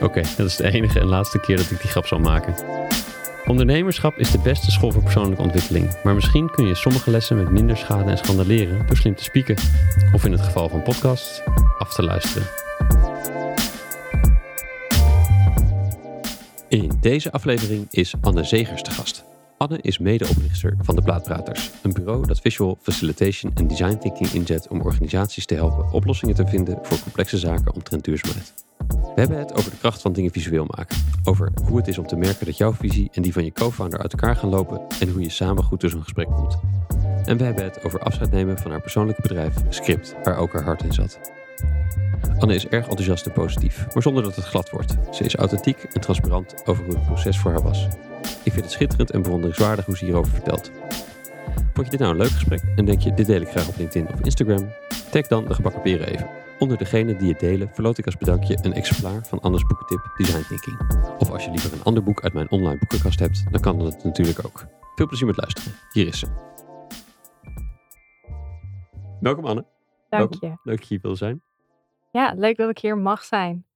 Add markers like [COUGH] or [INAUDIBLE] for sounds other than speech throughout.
Oké, dat is de enige en laatste keer dat ik die grap zal maken. Ondernemerschap is de beste school voor persoonlijke ontwikkeling, maar misschien kun je sommige lessen met minder schade en schande leren door slim te spieken, of in het geval van podcasts, af te luisteren. In deze aflevering is Anne Zegers te gast. Anne is medeoprichter van de Plaatpraters, een bureau dat visual facilitation en design thinking inzet om organisaties te helpen oplossingen te vinden voor complexe zaken omtrent duurzaamheid. We hebben het over de kracht van dingen visueel maken. Over hoe het is om te merken dat jouw visie en die van je co-founder uit elkaar gaan lopen en hoe je samen goed door zo'n gesprek komt. En we hebben het over afscheid nemen van haar persoonlijke bedrijf Script, waar ook haar hart in zat. Anne is erg enthousiast en positief, maar zonder dat het glad wordt. Ze is authentiek en transparant over hoe het proces voor haar was. Ik vind het schitterend en bewonderingswaardig hoe ze hierover vertelt. Vond je dit nou een leuk gesprek en denk je dit deel ik graag op LinkedIn of Instagram? Tag dan de gebakken peren even. Onder degene die het delen verloot ik als bedankje een exemplaar van Anne's boekentip Design Thinking. Of als je liever een ander boek uit mijn online boekenkast hebt, dan kan dat natuurlijk ook. Veel plezier met luisteren. Hier is ze. Welkom Anne. Dank Welkom. je. Leuk dat je hier wil zijn. Ja, leuk dat ik hier mag zijn.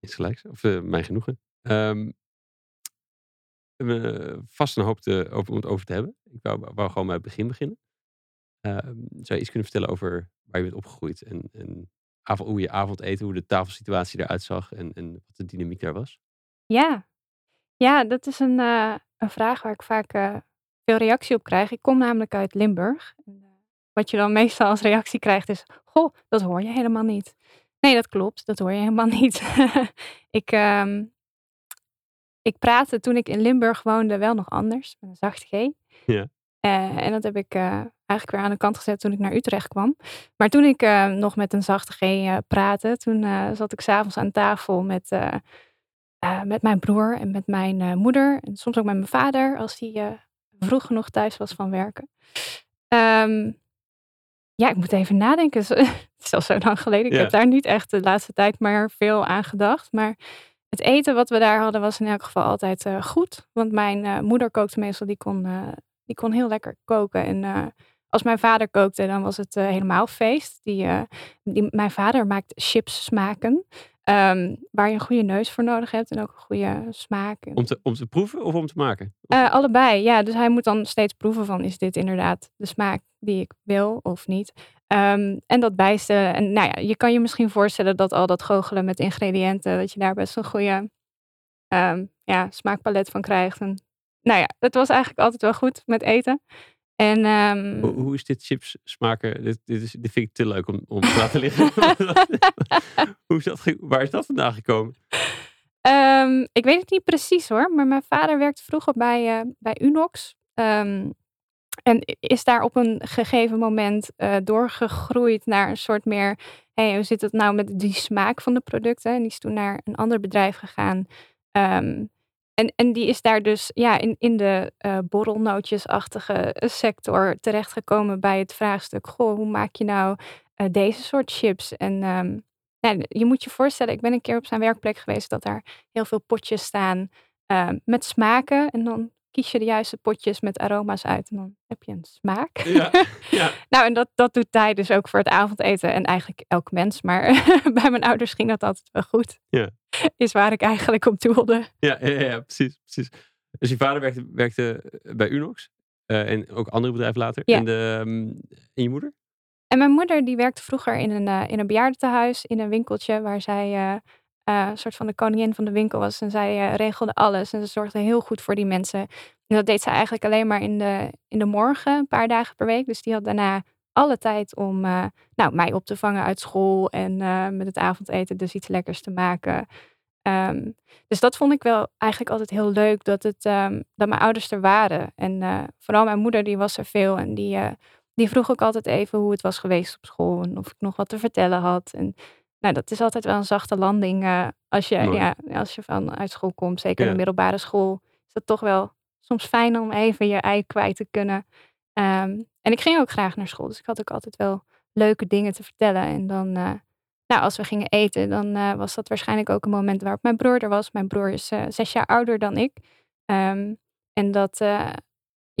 Is gelijk. Of eh, mijn genoegen. Ehm, we hebben vast een hoop te, over, om het over te hebben. Ik wou, wou gewoon bij het begin beginnen. Ehm, zou je iets kunnen vertellen over waar je bent opgegroeid en, en avond, hoe je avondeten, hoe de tafelsituatie eruit zag en, en wat de dynamiek daar was? Ja, ja dat is een, eh, een vraag waar ik vaak eh, veel reactie op krijg. Ik kom namelijk uit Limburg. Eh, wat je dan [LAUGHS] meestal als reactie krijgt is: Goh, dat hoor je helemaal niet. Nee, dat klopt, dat hoor je helemaal [LAUGHS] niet. ik, ehm, ik praatte toen ik in Limburg woonde wel nog anders, met een zachte G. Ja. En dat heb ik eigenlijk weer aan de kant gezet toen ik naar Utrecht kwam. Maar toen ik eh, nog met een zachte G eh, praatte, toen eh, zat ik s'avonds aan tafel met, met mijn broer en met mijn moeder. En soms ook met mijn vader, als hij vroeg genoeg thuis was van werken. Ehm, ja, ik moet even nadenken. [LAUGHS] Het is al zo lang geleden. Ik Ja. heb daar niet echt de laatste tijd meer veel aan gedacht. Maar het eten wat we daar hadden was in elk geval altijd goed. Want mijn moeder kookte meestal, die kon, die kon heel lekker koken. En als mijn vader kookte, dan was het eh, helemaal feest. Die, eh, die, mijn vader maakt chips smaken. ehm, waar je een goede neus voor nodig hebt en ook een goede smaak. Om te, om te proeven of om te maken? eh, allebei, ja. Dus hij moet dan steeds proeven van, is dit inderdaad de smaak die ik wil of niet? Ehm, en dat bijstellen. En nou ja, je kan je misschien voorstellen dat al dat goochelen met ingrediënten, dat je daar best een goede ehm, ja, smaakpalet van krijgt. En, nou ja, het was eigenlijk altijd wel goed met eten. En ehm, Hoe, hoe is dit chips smaken? Dit, dit, is, dit vind ik te leuk om, om te laten liggen. [LAUGHS] hoe is dat, waar is dat vandaan gekomen? Ehm, ik weet het niet precies hoor, maar mijn vader werkte vroeger bij, eh, bij Unox. Ehm, en is daar op een gegeven moment eh, doorgegroeid naar een soort meer... Hey, hoe zit het nou met die smaak van de producten? En die is toen naar een ander bedrijf gegaan. Ehm, en, en die is daar dus ja, in, in de eh borrelnootjesachtige sector terechtgekomen bij het vraagstuk... Goh, hoe maak je nou eh, deze soort chips? En ehm, nou, je moet je voorstellen, ik ben een keer op zijn werkplek geweest dat daar heel veel potjes staan eh, met smaken. En dan kies je de juiste potjes met aroma's uit en dan heb je een smaak. Ja, [LAUGHS] ja. nou, en dat, dat doet hij dus ook voor het avondeten en eigenlijk elk mens. Maar [LAUGHS] bij mijn ouders ging dat altijd wel goed. Ja. Is waar ik eigenlijk op doelde. Ja, ja, ja, precies, precies. Dus je vader werkte, werkte bij Unox eh, en ook andere bedrijven later. Ja. En, de, ehm, en je moeder? En mijn moeder die werkte vroeger in een, eh, in een bejaardentehuis, in een winkeltje waar zij eh, eh, een soort van de koningin van de winkel was. En zij eh, regelde alles en ze zorgde heel goed voor die mensen. En dat deed ze eigenlijk alleen maar in de, in de morgen, een paar dagen per week. Dus die had daarna alle tijd om eh, nou, mij op te vangen uit school en eh, met het avondeten dus iets lekkers te maken. Ehm, dus dat vond ik wel eigenlijk altijd heel leuk, dat, het, ehm, dat mijn ouders er waren. En eh, vooral mijn moeder, die was er veel en die, eh, die vroeg ook altijd even hoe het was geweest op school en of ik nog wat te vertellen had. En nou, dat is altijd wel een zachte landing uh, als, je, ja, als je van uit school komt. Zeker ja. de middelbare school is dat toch wel soms fijn om even je ei kwijt te kunnen. Um, en ik ging ook graag naar school, dus ik had ook altijd wel leuke dingen te vertellen. En dan, uh, nou, als we gingen eten, dan uh, was dat waarschijnlijk ook een moment waarop mijn broer er was. Mijn broer is zes jaar ouder dan ik. Um, en dat,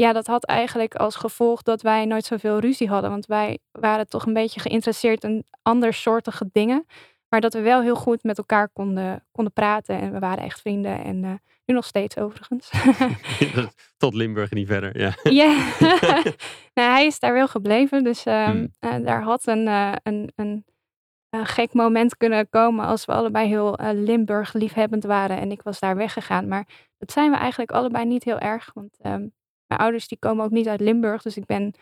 ja, dat had eigenlijk als gevolg dat wij nooit zoveel ruzie hadden. Want wij waren toch een beetje geïnteresseerd in andersoortige dingen. Maar dat we wel heel goed met elkaar konden, konden praten. En we waren echt vrienden. En uh, nu nog steeds overigens. [LAUGHS] [LAUGHS] Tot Limburg niet verder, ja. [LAUGHS] Ja, nou, hij is daar wel gebleven. Dus um, uh, daar had een, uh, een, een, een, gek moment kunnen komen als we allebei heel Limburg liefhebbend waren. En ik was daar weggegaan. Maar dat zijn we eigenlijk allebei niet heel erg. Want um, mijn ouders die komen ook niet uit Limburg, dus ik ben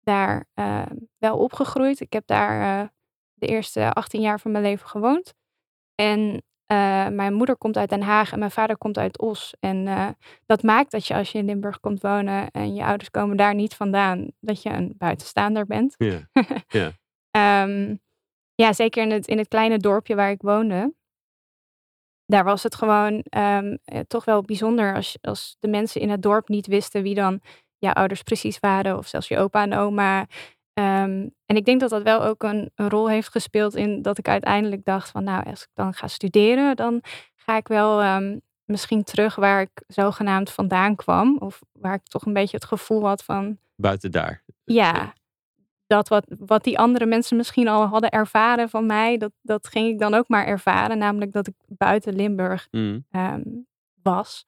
daar uh, wel opgegroeid. Ik heb daar uh, de eerste 18 jaar van mijn leven gewoond. En uh, mijn moeder komt uit Den Haag en mijn vader komt uit Os. En dat maakt dat je als je in Limburg komt wonen en je ouders komen daar niet vandaan, dat je een buitenstaander bent. Ja, [LAUGHS] um, ja zeker in het, in het kleine dorpje waar ik woonde daar was het gewoon um, toch wel bijzonder als, als de mensen in het dorp niet wisten wie dan jouw ouders precies waren, of zelfs je opa en oma. Um, en ik denk dat dat wel ook een, een, rol heeft gespeeld in dat ik uiteindelijk dacht van nou, als ik dan ga studeren, dan ga ik wel um, misschien terug waar ik zogenaamd vandaan kwam. Of waar ik toch een beetje het gevoel had van. Buiten daar. Ja, dat wat, wat die andere mensen misschien al hadden ervaren van mij, dat, dat ging ik dan ook maar ervaren. Namelijk dat ik buiten Limburg mm. um, was.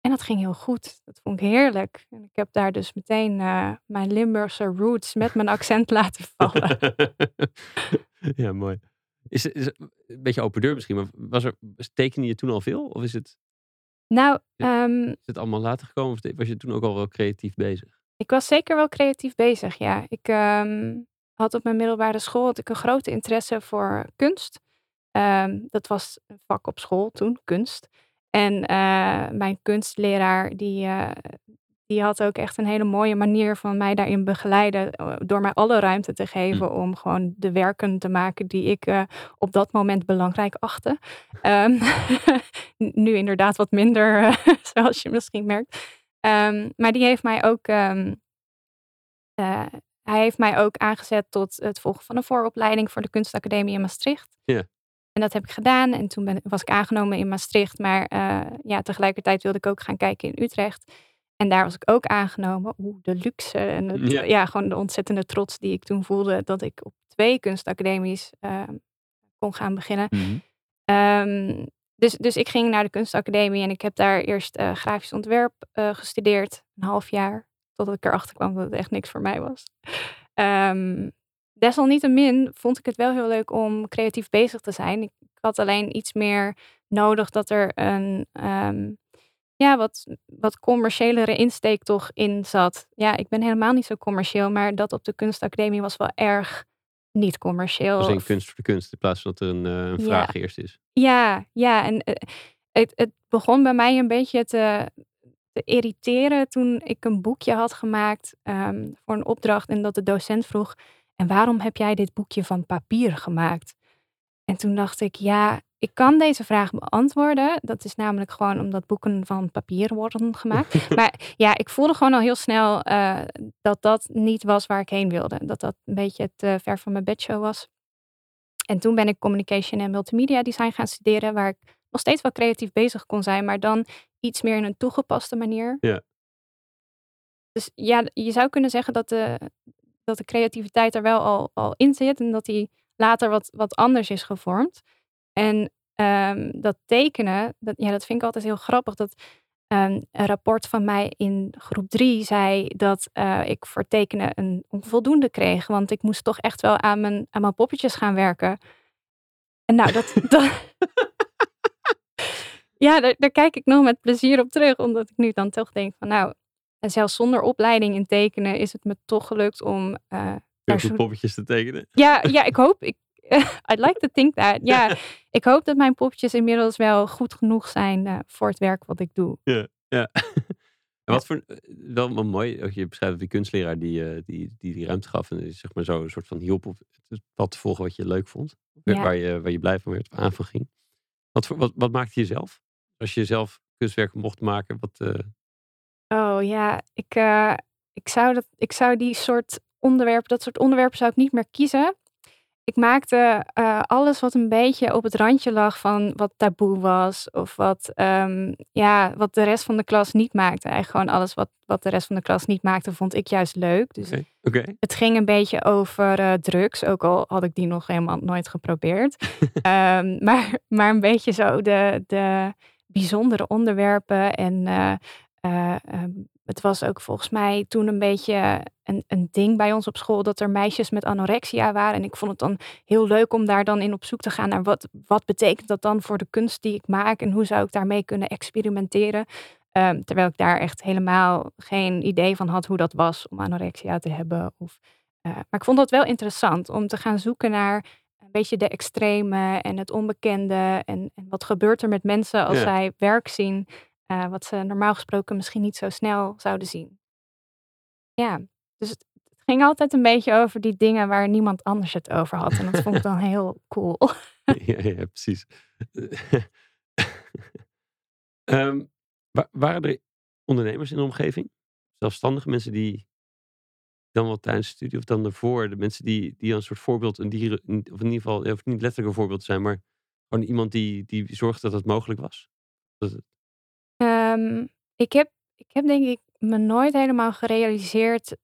En dat ging heel goed. Dat vond ik heerlijk. En ik heb daar dus meteen uh, mijn Limburgse roots met mijn accent [LAUGHS] laten vallen. [LAUGHS] ja, mooi. Is, is een beetje open deur misschien, maar was er, tekende je toen al veel? Of is het, nou, um, is het allemaal later gekomen? Of was je toen ook al wel creatief bezig? Ik was zeker wel creatief bezig, ja. Ik um, had op mijn middelbare school had ik een grote interesse voor kunst. Um, dat was een vak op school toen, kunst. En uh, mijn kunstleraar, die, uh, die had ook echt een hele mooie manier van mij daarin begeleiden. Eh, door mij alle ruimte te geven hm. om gewoon de werken te maken die ik uh, op dat moment belangrijk achtte. Um, [LAUGHS] nu inderdaad wat minder, [LAUGHS] zoals je misschien merkt. Um, maar die heeft mij ook. Um, uh, hij heeft mij ook aangezet tot het volgen van een vooropleiding voor de Kunstacademie in Maastricht. Ja. En dat heb ik gedaan. En toen ben, was ik aangenomen in Maastricht. Maar uh, ja, tegelijkertijd wilde ik ook gaan kijken in Utrecht. En daar was ik ook aangenomen. Oeh, de luxe en het, ja. ja. gewoon de ontzettende trots die ik toen voelde dat ik op twee kunstacademies uh, kon gaan beginnen. Mm -hmm. um, dus, dus ik ging naar de kunstacademie en ik heb daar eerst uh, grafisch ontwerp uh, gestudeerd, een half jaar, totdat ik erachter kwam dat het echt niks voor mij was. Um, desalniettemin vond ik het wel heel leuk om creatief bezig te zijn. Ik, had alleen iets meer nodig dat er een um, ja, wat, wat commerciëlere insteek toch in zat. Ja, ik ben helemaal niet zo commercieel, maar dat op de kunstacademie was wel erg niet commercieel. Dus in kunst voor de kunst, in plaats van dat er een, uh, een vraag ja. eerst is. Ja, ja. En uh, het, het begon bij mij een beetje te, te irriteren toen ik een boekje had gemaakt um, voor een opdracht en dat de docent vroeg, en waarom heb jij dit boekje van papier gemaakt? En toen dacht ik, ja, ik kan deze vraag beantwoorden. Dat is namelijk gewoon omdat boeken van papier worden gemaakt. [LAUGHS] maar ja, ik voelde gewoon al heel snel uh, dat dat niet was waar ik heen wilde. Dat dat een beetje te uh, ver van mijn bedshow was. En toen ben ik communication en multimedia design gaan studeren, waar ik nog steeds wel creatief bezig kon zijn, maar dan iets meer in een toegepaste manier. Ja. Dus ja, je zou kunnen zeggen dat de, dat de creativiteit er wel al, al in zit en dat die later wat, wat anders is gevormd. En um, dat tekenen, dat, ja, dat vind ik altijd heel grappig. Dat um, een rapport van mij in groep drie zei dat uh, ik voor tekenen een onvoldoende kreeg. Want ik moest toch echt wel aan mijn, aan mijn poppetjes gaan werken. En nou, dat. [LAUGHS] dat ja, daar, daar, kijk ik nog met plezier op terug. Omdat ik nu dan toch denk van nou, zelfs zonder opleiding in tekenen is het me toch gelukt om. Uh, zo... poppetjes te tekenen. Ja, ja ik hoop. Ik, [LAUGHS] I'd like to think that. [LAUGHS] Ja, ik hoop dat mijn poppetjes inmiddels wel goed genoeg zijn uh, voor het werk wat ik doe. Ja, ja. [LAUGHS] En wat voor, wel, wel mooi, je beschrijft die kunstleraar die, die, die die ruimte gaf en zeg maar zo een soort van hielp op het pad te volgen wat je leuk vond. Waar, je, waar je blij van werd, aan van ging. Wat, wat, wat maakte je zelf? Als je zelf kunstwerken mocht maken, wat... Oh ja, ik, ik, zou dat, ik zou die soort onderwerpen, dat soort onderwerpen zou ik niet meer kiezen. Ik maakte uh, alles wat een beetje op het randje lag van wat taboe was. Of wat, um, ja, wat de rest van de klas niet maakte. Eigenlijk gewoon alles wat, wat de rest van de klas niet maakte, vond ik juist leuk. Dus okay. Okay. het ging een beetje over uh, drugs. Ook al had ik die nog helemaal nooit geprobeerd. um, [LAUGHS] maar, maar een beetje zo de, de bijzondere onderwerpen. En uh, het was ook volgens mij toen een beetje een, een ding bij ons op school dat er meisjes met anorexia waren. En ik vond het dan heel leuk om daar dan in op zoek te gaan naar wat, wat betekent dat dan voor de kunst die ik maak en hoe zou ik daarmee kunnen experimenteren. Um, terwijl ik daar echt helemaal geen idee van had hoe dat was om anorexia te hebben. Of, uh, maar ik vond dat wel interessant om te gaan zoeken naar een beetje de extreme en het onbekende. En, en wat gebeurt er met mensen als ja. zij werk zien uh, wat ze normaal gesproken misschien niet zo snel zouden zien. Ja, dus het, het, ging altijd een beetje over die dingen waar niemand anders het over had. En dat vond ik dan [LAUGHS] heel cool. ja, ja, precies. [LAUGHS] um, waren er ondernemers in de omgeving? Zelfstandige mensen die dan wel tijdens de studie of dan ervoor, de mensen die, die een soort voorbeeld, een dieren, of in ieder geval, of niet letterlijk een voorbeeld zijn, maar gewoon iemand die, die zorgde dat het mogelijk was? Dat het Um, ik, heb, ik heb denk ik me nooit helemaal gerealiseerd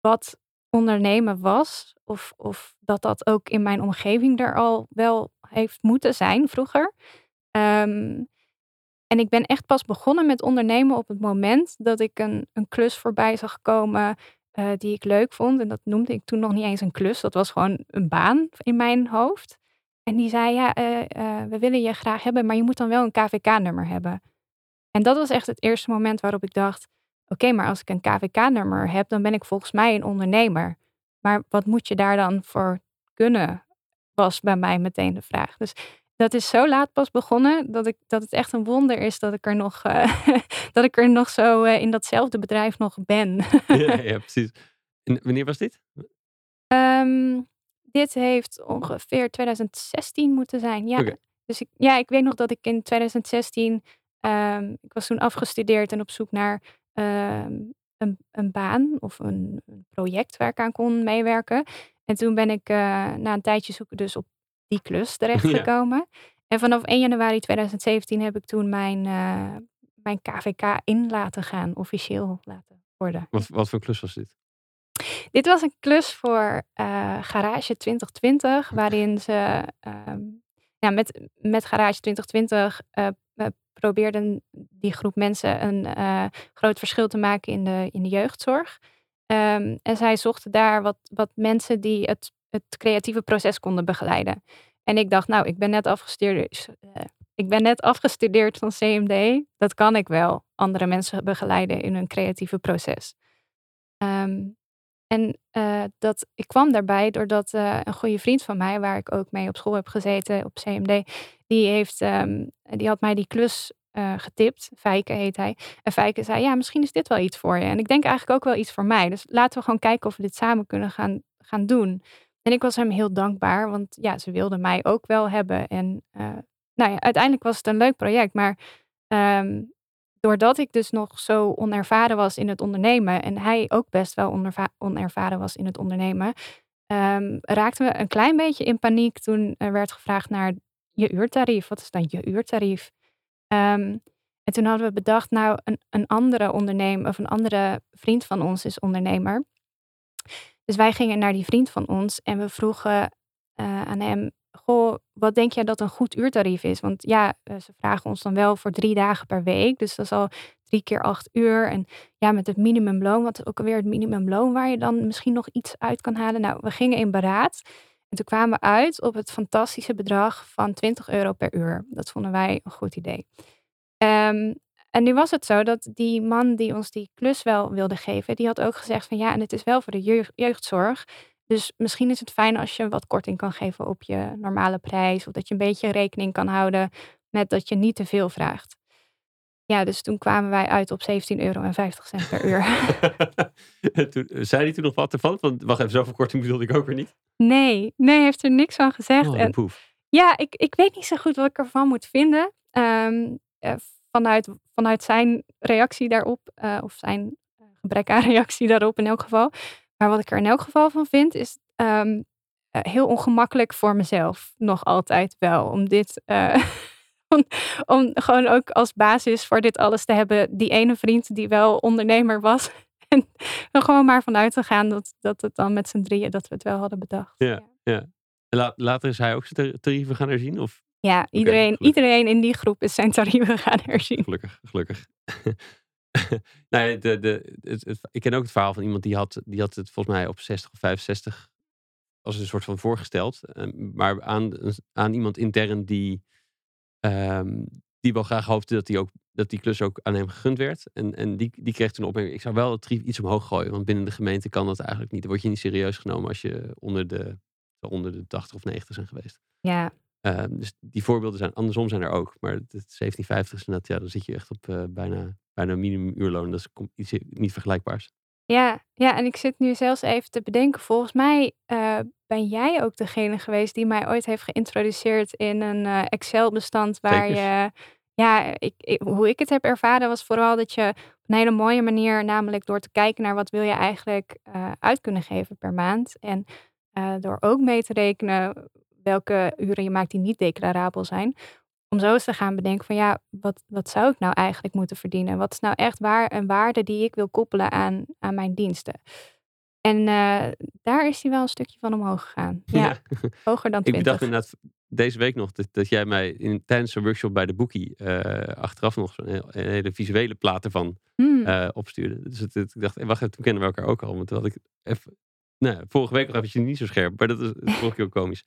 wat ondernemen was. Of, of dat dat ook in mijn omgeving er al wel heeft moeten zijn vroeger. Um, en ik ben echt pas begonnen met ondernemen op het moment dat ik een, een klus voorbij zag komen uh, die ik leuk vond. En dat noemde ik toen nog niet eens een klus, dat was gewoon een baan in mijn hoofd. En die zei, ja, uh, uh, we willen je graag hebben, maar je moet dan wel een KVK-nummer hebben. En dat was echt het eerste moment waarop ik dacht: oké, maar als ik een KVK-nummer heb, dan ben ik volgens mij een ondernemer. Maar wat moet je daar dan voor kunnen? Was bij mij meteen de vraag. Dus dat is zo laat pas begonnen dat, ik, dat het echt een wonder is dat ik er nog, uh, [LAUGHS] dat ik er nog zo uh, in datzelfde bedrijf nog ben. ja, [LAUGHS] ja, precies. En wanneer was dit? Um, dit heeft ongeveer 2016 moeten zijn. Ja. Okay. Dus ik, ja, ik weet nog dat ik in 2016 Um, ik was toen afgestudeerd en op zoek naar um, een, een, baan of een, een, project waar ik aan kon meewerken. En toen ben ik uh, na een tijdje zoeken dus op die klus [LAUGHS] terechtgekomen. Ja. En vanaf 1 januari 2017 heb ik toen mijn, uh, mijn KVK in laten gaan, officieel laten worden. Wat, wat voor klus was dit? Dit was een klus voor uh, Garage 2020, waarin ze um, ja, met, met Garage 2020 uh, probeerden die groep mensen een uh, groot verschil te maken in de, in de jeugdzorg. Um, en zij zochten daar wat, wat mensen die het, het creatieve proces konden begeleiden. En ik dacht, nou, ik ben net afgestudeerd, uh, ik ben net afgestudeerd van CMD. Dat kan ik wel. Andere mensen begeleiden in hun creatieve proces. Um, en uh, dat, ik kwam daarbij doordat uh, een goede vriend van mij, waar ik ook mee op school heb gezeten, op CMD, die, heeft, um, die had mij die klus uh, getipt. Fijke heet hij. En Fijke zei, ja, misschien is dit wel iets voor je. En ik denk eigenlijk ook wel iets voor mij. Dus laten we gewoon kijken of we dit samen kunnen gaan, gaan doen. En ik was hem heel dankbaar, want ja, ze wilden mij ook wel hebben. En nou ja, uiteindelijk was het een leuk project, maar um, doordat ik dus nog zo onervaren was in het ondernemen en hij ook best wel onervaren was in het ondernemen, um, raakten we een klein beetje in paniek toen er werd gevraagd naar je uurtarief. Wat is dan je uurtarief? Um, en toen hadden we bedacht, nou, een, een andere ondernemer of een andere vriend van ons is ondernemer. Dus wij gingen naar die vriend van ons en we vroegen uh, aan hem: goh, wat denk jij dat een goed uurtarief is? Want ja, eh, ze vragen ons dan wel voor drie dagen per week. Dus dat is al drie keer acht uur. En ja, met het minimumloon, wat is ook alweer het minimumloon waar je dan misschien nog iets uit kan halen? Nou, we gingen in beraad. En toen kwamen we uit op het fantastische bedrag van 20 euro per uur. Dat vonden wij een goed idee. Um, en nu was het zo dat die man die ons die klus wel wilde geven, die had ook gezegd van ja, en het is wel voor de jeugdzorg. Dus misschien is het fijn als je wat korting kan geven op je normale prijs. Of dat je een beetje rekening kan houden met dat je niet te veel vraagt. Ja, dus toen kwamen wij uit op 17,50 euro per uur. [LAUGHS] toen, zei hij toen nog wat ervan? Want wacht even, zoveel korting bedoelde ik ook weer niet. Nee, nee, heeft er niks van gezegd. Oh, en, poef. ja, ik, ik weet niet zo goed wat ik ervan moet vinden. Ehm, eh, vanuit, vanuit zijn reactie daarop, eh, of zijn gebrek aan [LAUGHS] reactie daarop in elk geval. Maar wat ik er in elk geval van vind, is ehm, eh, heel ongemakkelijk voor mezelf. Nog altijd wel. Om dit. eh, [LAUGHS] om, om gewoon ook als basis voor dit alles te hebben. Die ene vriend die wel ondernemer was. [LAUGHS] En er gewoon maar vanuit te gaan dat, dat het dan met z'n drieën dat we het wel hadden bedacht. Ja, ja. La- later is hij ook zijn tar- tarieven gaan herzien? Of Ja, iedereen, iedereen in die groep is zijn tarieven gaan herzien. gelukkig, gelukkig. [LAUGHS] [LAUGHS] nee, de, de, het, ik ken ook het verhaal van iemand die had, die had het volgens mij op 60 of 65 als een soort van voorgesteld. eh, maar aan, aan iemand intern die, ehm, die wel graag hoopte dat die, ook, dat die klus ook aan hem gegund werd. En, en die, die kreeg toen op ik zou wel het tarief iets omhoog gooien. Want binnen de gemeente kan dat eigenlijk niet. Dan word je niet serieus genomen als je onder de, onder de 80 of 90 zijn geweest. Ja, Ehm, dus die voorbeelden zijn andersom zijn er ook. Maar het, het 1750 is inderdaad, ja, dan zit je echt op eh, bijna, bijna minimumuurloon. Dat is iets niet vergelijkbaars. Ja, ja, en ik zit nu zelfs even te bedenken. Volgens mij eh, ben jij ook degene geweest die mij ooit heeft geïntroduceerd in een eh, Excel-bestand waar Zekers. je. Ja, ik, ik- hoe ik het heb ervaren was vooral dat je op een hele mooie manier, namelijk door te kijken naar wat wil je eigenlijk eh, uit kunnen geven per maand. En eh, door ook mee te rekenen welke uren je maakt die niet declarabel zijn. Om zo eens te gaan bedenken van ja, wat, wat zou ik nou eigenlijk moeten verdienen? Wat is nou echt waar een waarde die ik wil koppelen aan, aan mijn diensten? En eh, daar is hij wel een stukje van omhoog gegaan. Ja, hoger dan [LAUGHS] Ik 20. bedacht inderdaad deze week nog dat, dat jij mij in, tijdens een workshop bij de Boekie eh, achteraf nog heel- een hele visuele plaat ervan Hmm. eh, opstuurde. Dus het, het- ik dacht, wacht even, toen kennen we elkaar ook al. Want toen had ik even, nou, vorige week nog eventjes niet zo scherp, maar dat is vond ik heel komisch.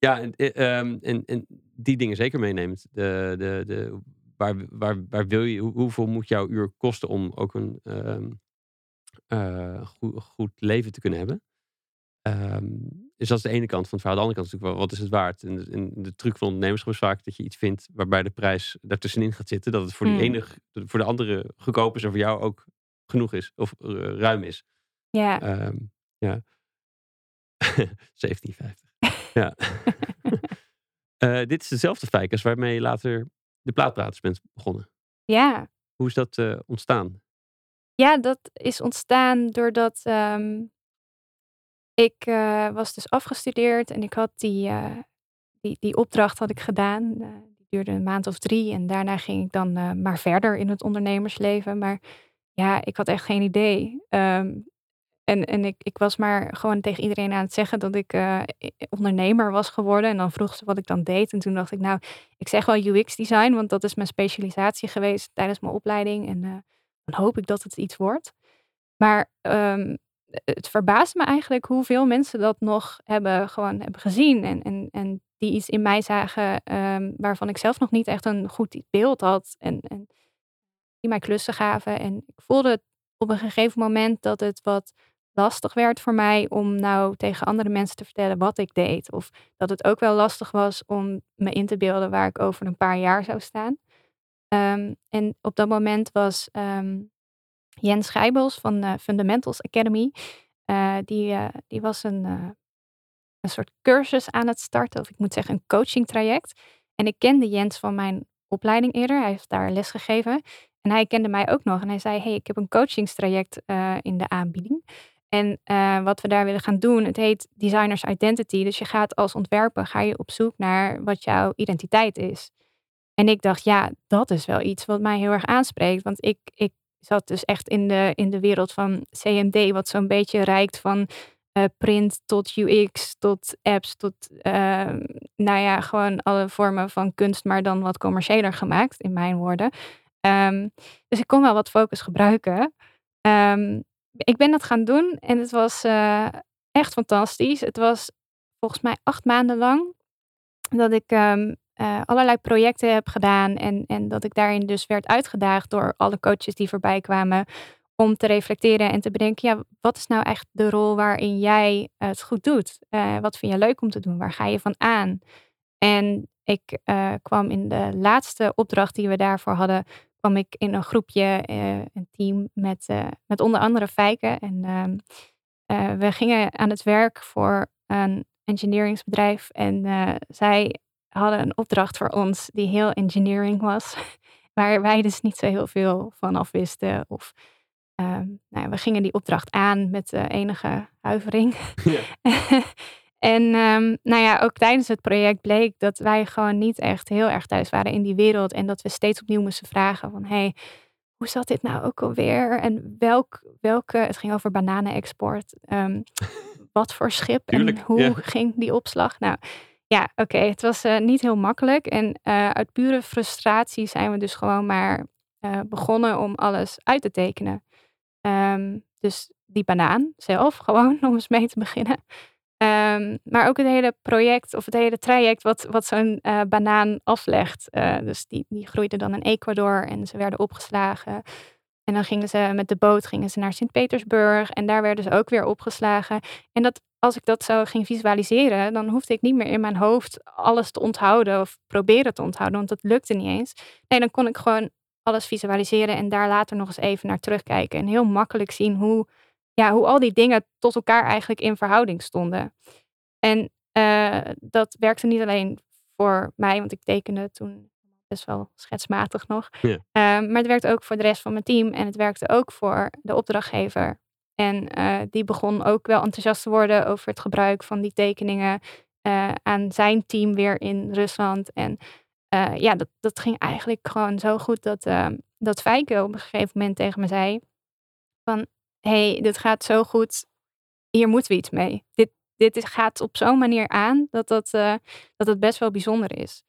Ja, en, eh, ehm, en, en die dingen zeker meeneemt. De, de, de, waar, waar, waar wil je, hoe- hoeveel moet jouw uur kosten om ook een ehm, eh, goed, goed leven te kunnen hebben? Ehm, dus dat is de ene kant van het verhaal. De andere kant is natuurlijk wel, wat is het waard? En, de- en de truc van ondernemerschap is vaak dat je iets vindt waarbij de prijs daartussenin gaat zitten. Dat het voor, die Hmm. ene, voor de andere goedkoop is en voor jou ook genoeg is. Of eh, ruim is. ja. Ehm, ja. [LAUGHS] 1750. Ja. [LAUGHS] Eh, dit is dezelfde ficus waarmee je later de plaatpraters bent begonnen. ja. Hoe is dat eh, ontstaan? Ja, dat is ontstaan doordat ehm, ik eh, was dus afgestudeerd en ik had die, die, die opdracht had ik gedaan. Die duurde een maand of drie en daarna ging ik dan maar verder in het ondernemersleven. Maar ja, ik had echt geen idee. Ehm, en en ik, ik was maar gewoon tegen iedereen aan het zeggen dat ik eh, ondernemer was geworden. En dan vroeg ze wat ik dan deed. En toen dacht ik, nou, ik zeg wel UX-design, want dat is mijn specialisatie geweest tijdens mijn opleiding. En eh, dan hoop ik dat het iets wordt. Maar ehm, het verbaast me eigenlijk hoeveel mensen dat nog hebben, gewoon hebben gezien. En, en, en die iets in mij zagen ehm, waarvan ik zelf nog niet echt een goed beeld had. En, en die mij klussen gaven. En ik voelde op een gegeven moment dat het wat lastig werd voor mij om nou tegen andere mensen te vertellen wat ik deed. Of dat het ook wel lastig was om me in te beelden waar ik over een paar jaar zou staan. Ehm, en op dat moment was ehm, Jens Schijbels van eh, Fundamentals Academy. eh, die, eh, die was een, een soort cursus aan het starten, of ik moet zeggen een coaching traject. En ik kende Jens van mijn opleiding eerder. Hij heeft daar les gegeven. En hij kende mij ook nog. En hij zei, hey, ik heb een coachingstraject in de aanbieding. En eh, wat we daar willen gaan doen, het heet Designers Identity. Dus je gaat als ontwerper ga je op zoek naar wat jouw identiteit is. En ik dacht, ja, dat is wel iets wat mij heel erg aanspreekt. Want ik, ik zat dus echt in de, in de wereld van CMD, wat zo'n beetje reikt van eh, print tot UX, tot apps, tot eh, nou ja, gewoon alle vormen van kunst, maar dan wat commerciëler gemaakt, in mijn woorden. Ehm, dus ik kon wel wat focus gebruiken. Ehm, ik ben dat gaan doen en het was eh, echt fantastisch. Het was volgens mij acht maanden lang dat ik ehm, eh, allerlei projecten heb gedaan en, en dat ik daarin dus werd uitgedaagd door alle coaches die voorbij kwamen om te reflecteren en te bedenken, ja, wat is nou echt de rol waarin jij het goed doet? Eh, wat vind je leuk om te doen? Waar ga je van aan? En ik kwam in de laatste opdracht die we daarvoor hadden, kwam ik in een groepje, een team met, met onder andere Fijken. En ehm, we gingen aan het werk voor een engineeringsbedrijf. En zij hadden een opdracht voor ons die heel engineering was. [LAUGHS] Waar wij dus niet zo heel veel van af wisten. Of Ehm, nou, we gingen die opdracht aan met uh, enige huivering. [LAUGHS] Ja. [LAUGHS] en um, nou ja, ook tijdens het project bleek dat wij gewoon niet echt heel erg thuis waren in die wereld. En dat we steeds opnieuw moesten vragen van, hey, hoe zat dit nou ook alweer? En welk, welke, het ging over bananenexport. Um, [LAUGHS] wat voor schip en hoe ging die opslag? Nou ja, oké, het was uh, niet heel makkelijk. En uh, uit pure frustratie zijn we dus gewoon maar uh, begonnen om alles uit te tekenen. Ehm, dus die banaan zelf, [LAUGHS] gewoon om eens mee te beginnen. Um, maar ook het hele project of het hele traject wat, wat zo'n uh, banaan aflegt. Uh, dus die, die groeide dan in Ecuador en ze werden opgeslagen. En dan gingen ze met de boot gingen ze naar Sint-Petersburg en daar werden ze ook weer opgeslagen. En dat, als ik dat zo ging visualiseren, dan hoefde ik niet meer in mijn hoofd alles te onthouden of proberen te onthouden, want dat lukte niet eens. Nee, dan kon ik gewoon alles visualiseren en daar later nog eens even naar terugkijken. En heel makkelijk zien hoe, ja, hoe al die dingen tot elkaar eigenlijk in verhouding stonden. En uh, dat werkte niet alleen voor mij, want ik tekende toen best wel schetsmatig nog. Ja. Uh, maar het werkte ook voor de rest van mijn team en het werkte ook voor de opdrachtgever. En uh, die begon ook wel enthousiast te worden over het gebruik van die tekeningen aan zijn team weer in Rusland. En ja, dat, dat ging eigenlijk gewoon zo goed dat, uh, dat Fijke op een gegeven moment tegen me zei: van hey, dit gaat zo goed, hier moeten we iets mee. Dit, dit gaat op zo'n manier aan dat dat, uh, dat het best wel bijzonder is.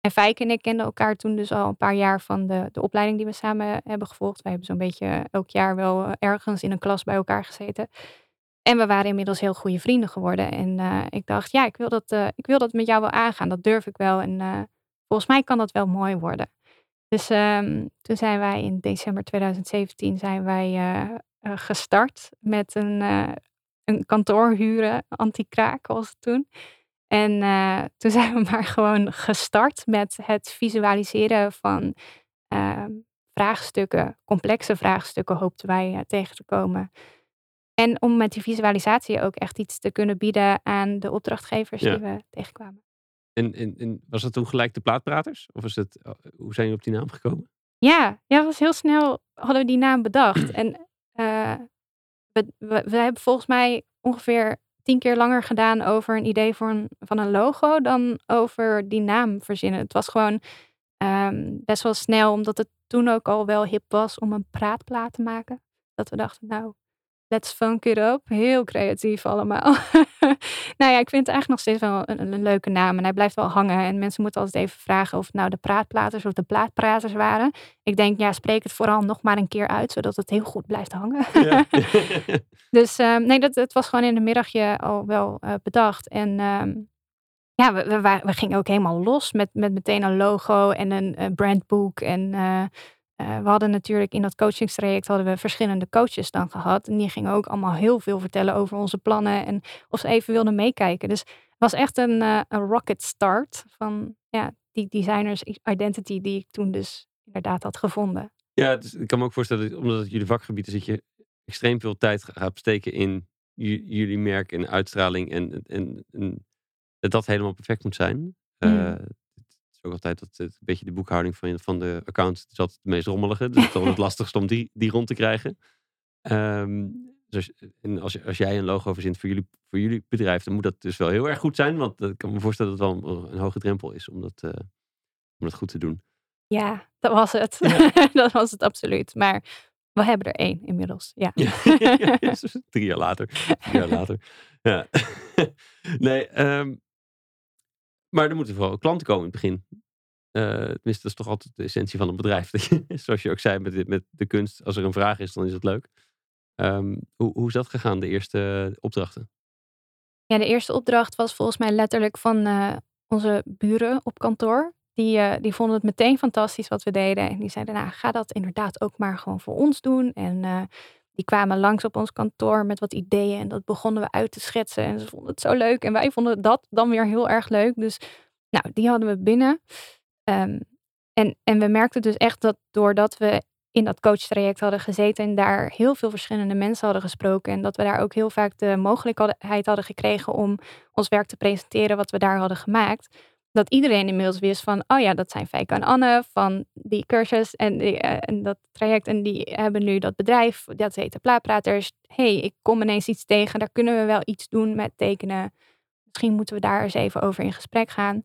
En Fijke en ik kenden elkaar toen dus al een paar jaar van de, de opleiding die we samen hebben gevolgd. Wij hebben zo'n beetje elk jaar wel ergens in een klas bij elkaar gezeten. En we waren inmiddels heel goede vrienden geworden. En ik dacht, ja, ik wil, dat, ik wil dat met jou wel aangaan. Dat durf ik wel. En volgens mij kan dat wel mooi worden. Dus um, toen zijn wij in december 2017 zijn wij gestart met een, uh, een kantoor huren, anti-kraak was het toen. En [LAUGHS] toen zijn we maar gewoon gestart met het visualiseren van ehm, vraagstukken, complexe vraagstukken hoopten wij tegen te komen. En om met die visualisatie ook echt iets te kunnen bieden aan de opdrachtgevers die we tegenkwamen. En, en, en, was dat toen gelijk de plaatpraters? Of was het, hoe zijn je op die naam gekomen? Ja, ja, was heel snel hadden we die naam bedacht. [CLEARS THROAT] en uh, we, we, hebben volgens mij ongeveer tien keer langer gedaan over een idee voor een, van een logo dan over die naam verzinnen. Het was gewoon um, best wel snel, omdat het toen ook al wel hip was om een praatplaat te maken. Dat we dachten, nou, Let's funk it up. Heel creatief allemaal. [LAUGHS] nou ja, ik vind het eigenlijk nog steeds wel een, een, leuke naam. En hij blijft wel hangen. En mensen moeten altijd even vragen of het nou de praatplaters of de plaatpraters waren. Ik denk, ja, spreek het vooral nog maar een keer uit, zodat het heel goed blijft hangen. Ja. [LAUGHS] [LAUGHS] dus um, nee, dat, het was gewoon in de middagje al wel uh, bedacht. En um, ja, we, we, we, gingen ook helemaal los met, met meteen een logo en een, een brandboek. En uh, uh, we hadden natuurlijk in dat coachingstraject hadden we verschillende coaches dan gehad. En die gingen ook allemaal heel veel vertellen over onze plannen en of ze even wilden meekijken. Dus het was echt een, uh, een rocket start van ja, die designers identity die ik toen dus inderdaad had gevonden. Ja, dus ik kan me ook voorstellen, omdat het jullie vakgebied is, dat je extreem veel tijd gaat steken in jullie merk en uitstraling en, en, en dat dat helemaal perfect moet zijn. Uh, is ook altijd dat, een beetje de boekhouding van, van de account is altijd het meest rommelige. Dus het is het lastigste om die, die rond te krijgen. Um, dus en als, als jij een logo verzint voor jullie, voor jullie bedrijf, dan moet dat dus wel heel erg goed zijn. Want ik kan me voorstellen dat het wel een, hoge drempel is om dat, uh, om dat goed te doen. Ja, dat was het. [LAUGHS] dat was het absoluut. Maar we hebben er één inmiddels. Ja. ja, [LAUGHS] [LAUGHS] drie jaar later. Drie jaar later. Ja. nee, um, maar er moeten vooral klanten komen in het begin. Uh, tenminste, dat is toch altijd de essentie van een bedrijf. [LAUGHS] Zoals je ook zei met, met de kunst, als er een vraag is, dan is het leuk. Um, hoe, hoe is dat gegaan, de eerste opdrachten? Ja, de eerste opdracht was volgens mij letterlijk van uh, onze buren op kantoor. Die, uh, die vonden het meteen fantastisch wat we deden. En die zeiden, nou, ga dat inderdaad ook maar gewoon voor ons doen. En die kwamen langs op ons kantoor met wat ideeën en dat begonnen we uit te schetsen. En ze vonden het zo leuk en wij vonden dat dan weer heel erg leuk. Dus Nou, die hadden we binnen. Ehm, en, en we merkten dus echt dat doordat we in dat coachtraject hadden gezeten en daar heel veel verschillende mensen hadden gesproken en dat we daar ook heel vaak de mogelijkheid hadden gekregen om ons werk te presenteren wat we daar hadden gemaakt, dat iedereen inmiddels wist van, oh ja, dat zijn Fijke en Anne van die cursus en, die, eh, en dat traject en die hebben nu dat bedrijf, dat heet de Plaatpraters. hey, ik kom ineens iets tegen, daar kunnen we wel iets doen met tekenen. Misschien moeten we daar eens even over in gesprek gaan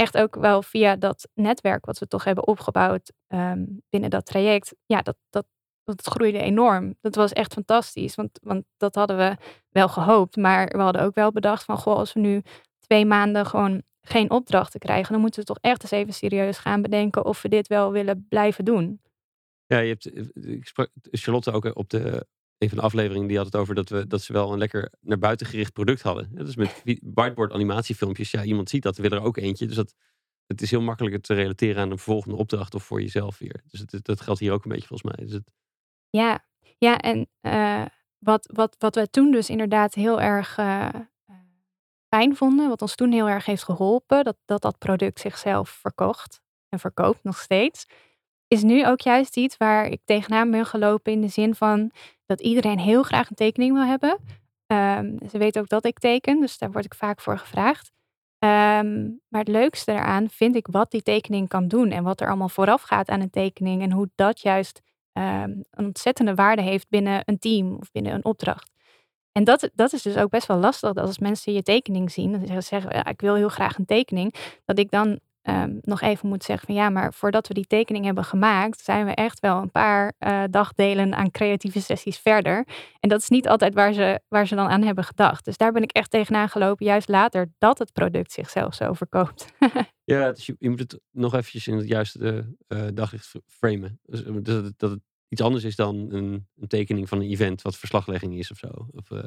echt ook wel via dat netwerk wat we toch hebben opgebouwd ehm, binnen dat traject. Ja, dat, dat, dat groeide enorm. Dat was echt fantastisch. Want, want dat hadden we wel gehoopt. Maar we hadden ook wel bedacht van goh, als we nu twee maanden gewoon geen opdrachten krijgen, dan moeten we toch echt eens even serieus gaan bedenken of we dit wel willen blijven doen. Ja, je hebt, eh, ik sprak Charlotte ook op de een van de afleveringen die had het over dat, we, dat ze wel een lekker naar buiten gericht product hadden. dus met whiteboard animatiefilmpjes, ja, iemand ziet dat, wil er ook eentje. Dus dat, het is heel makkelijker te relateren aan een volgende opdracht of voor jezelf weer. Dus het, dat geldt hier ook een beetje volgens mij. Dus het... Ja, ja, en uh, wat, wat, wat we toen dus inderdaad heel erg uh, fijn vonden, wat ons toen heel erg heeft geholpen, dat dat, dat product zichzelf verkocht en verkoopt nog steeds, is nu ook juist iets waar ik tegenaan ben gelopen in de zin van dat iedereen heel graag een tekening wil hebben. Um, ze weten ook dat ik teken, dus daar word ik vaak voor gevraagd. Um, maar het leukste eraan vind ik wat die tekening kan doen en wat er allemaal vooraf gaat aan een tekening en hoe dat juist um, een ontzettende waarde heeft binnen een team of binnen een opdracht. En dat, dat is dus ook best wel lastig dat als mensen je tekening zien, zeggen ze, ja, ik wil heel graag een tekening, dat ik dan um, nog even moet zeggen van ja, maar voordat we die tekening hebben gemaakt, zijn we echt wel een paar uh, dagdelen aan creatieve sessies verder. En dat is niet altijd waar ze, waar ze dan aan hebben gedacht. Dus daar ben ik echt tegenaan gelopen, juist later, dat het product zichzelf zo verkoopt. [LAUGHS] ja, dus je, moet het nog eventjes in het juiste uh, daglicht framen. Dus, dat, het, dat het iets anders is dan een, een, tekening van een event wat verslaglegging is of zo. Of, uh...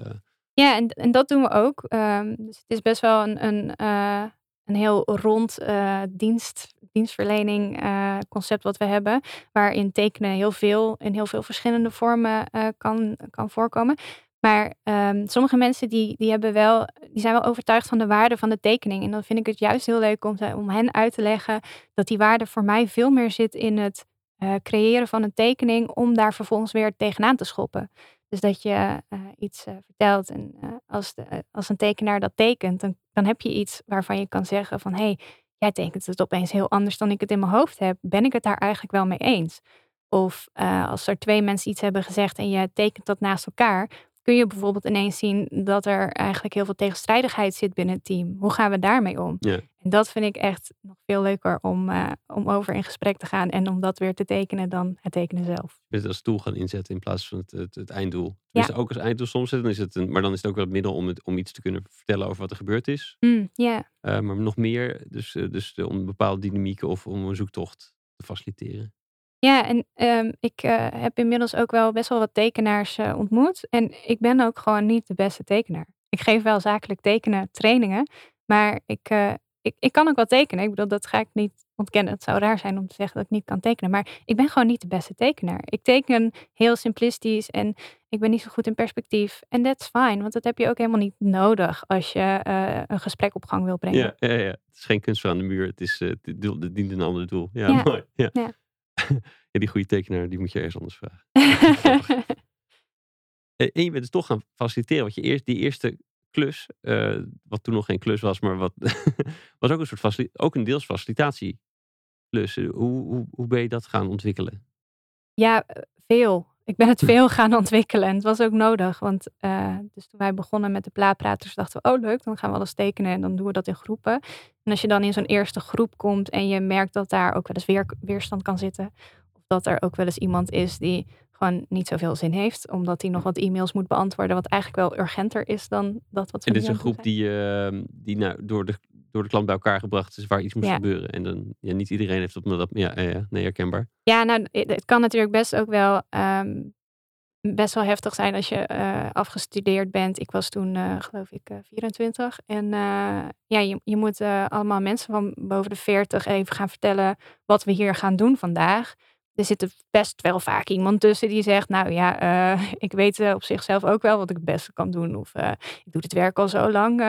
Ja, en, en dat doen we ook. Um, dus het is best wel een, een een heel rond uh, dienst, dienstverlening concept wat we hebben. Waarin tekenen heel veel in heel veel verschillende vormen kan, kan voorkomen. Maar um, sommige mensen die, die, hebben wel, die zijn wel overtuigd van de waarde van de tekening. En dan vind ik het juist heel leuk om, om hen uit te leggen dat die waarde voor mij veel meer zit in het creëren van een tekening om daar vervolgens weer tegenaan te schoppen. Dus dat je uh, iets uh, vertelt en uh, als, de, als een tekenaar dat tekent, dan, dan heb je iets waarvan je kan zeggen van hé, hey, jij tekent het opeens heel anders dan ik het in mijn hoofd heb. Ben ik het daar eigenlijk wel mee eens? Of als er twee mensen iets hebben gezegd en je tekent dat naast elkaar, kun je bijvoorbeeld ineens zien dat er eigenlijk heel veel tegenstrijdigheid zit binnen het team. Hoe gaan we daarmee om? Ja. En dat vind ik echt nog veel leuker om, uh, om over in gesprek te gaan en om dat weer te tekenen dan het tekenen zelf. Dus als doel gaan inzetten in plaats van het, het, het einddoel. Dus ja. ook als einddoel soms zetten, is het een, maar dan is het ook wel het middel om, het, om iets te kunnen vertellen over wat er gebeurd is. Mm, yeah. uh, maar nog meer, dus, uh, dus om bepaalde dynamiek of om een zoektocht te faciliteren. Ja, en um, ik uh, heb inmiddels ook wel best wel wat tekenaars uh, ontmoet. En ik ben ook gewoon niet de beste tekenaar. Ik geef wel zakelijk tekenen trainingen, maar ik, uh, ik, ik kan ook wel tekenen. Ik bedoel, dat ga ik niet ontkennen. Het zou raar zijn om te zeggen dat ik niet kan tekenen. Maar ik ben gewoon niet de beste tekenaar. Ik teken heel simplistisch en ik ben niet zo goed in perspectief. En that's fine, want dat heb je ook helemaal niet nodig als je een gesprek op gang wil brengen. Ja, ja, ja. het is geen kunst aan de muur. Het, is, het, het dient een ander doel. Ja, ja. mooi. Ja. ja. [LAUGHS] ja, die goede tekenaar, die moet je ergens anders vragen. [LAUGHS] en je bent dus toch gaan faciliteren. Want je eerst, die eerste klus, uh, wat toen nog geen klus was, maar wat [LAUGHS] was ook een soort ook een deels facilitatieklus. Hoe, hoe, hoe ben je dat gaan ontwikkelen? Ja, eh, veel. Ik ben het veel gaan ontwikkelen en het was ook nodig. Want uh, dus toen wij begonnen met de plaatpraters dachten we, oh leuk, dan gaan we alles tekenen en dan doen we dat in groepen. En als je dan in zo'n eerste groep komt en je merkt dat daar ook wel eens weer, weerstand kan zitten. Of dat er ook wel eens iemand is die gewoon niet zoveel zin heeft, omdat hij nog wat e-mails moet beantwoorden, wat eigenlijk wel urgenter is dan dat wat we En dit is een groep die, uh, die nou, door, de, door de klant bij elkaar gebracht is, waar iets moet gebeuren. En dan, ja, niet iedereen heeft dat, dat ja, ja, nee, herkenbaar. Ja, nou, het kan natuurlijk best ook wel um, best wel heftig zijn als je uh, afgestudeerd bent. Ik was toen, uh, geloof ik, uh, 24. En ja, je, je moet allemaal mensen van boven de 40 even gaan vertellen wat we hier gaan doen vandaag. Er zit best wel vaak iemand tussen die zegt, nou ja, eh, [LAUGHS] ik weet uh, op zichzelf ook wel wat ik het beste kan doen. Of uh, ik doe het werk al zo lang.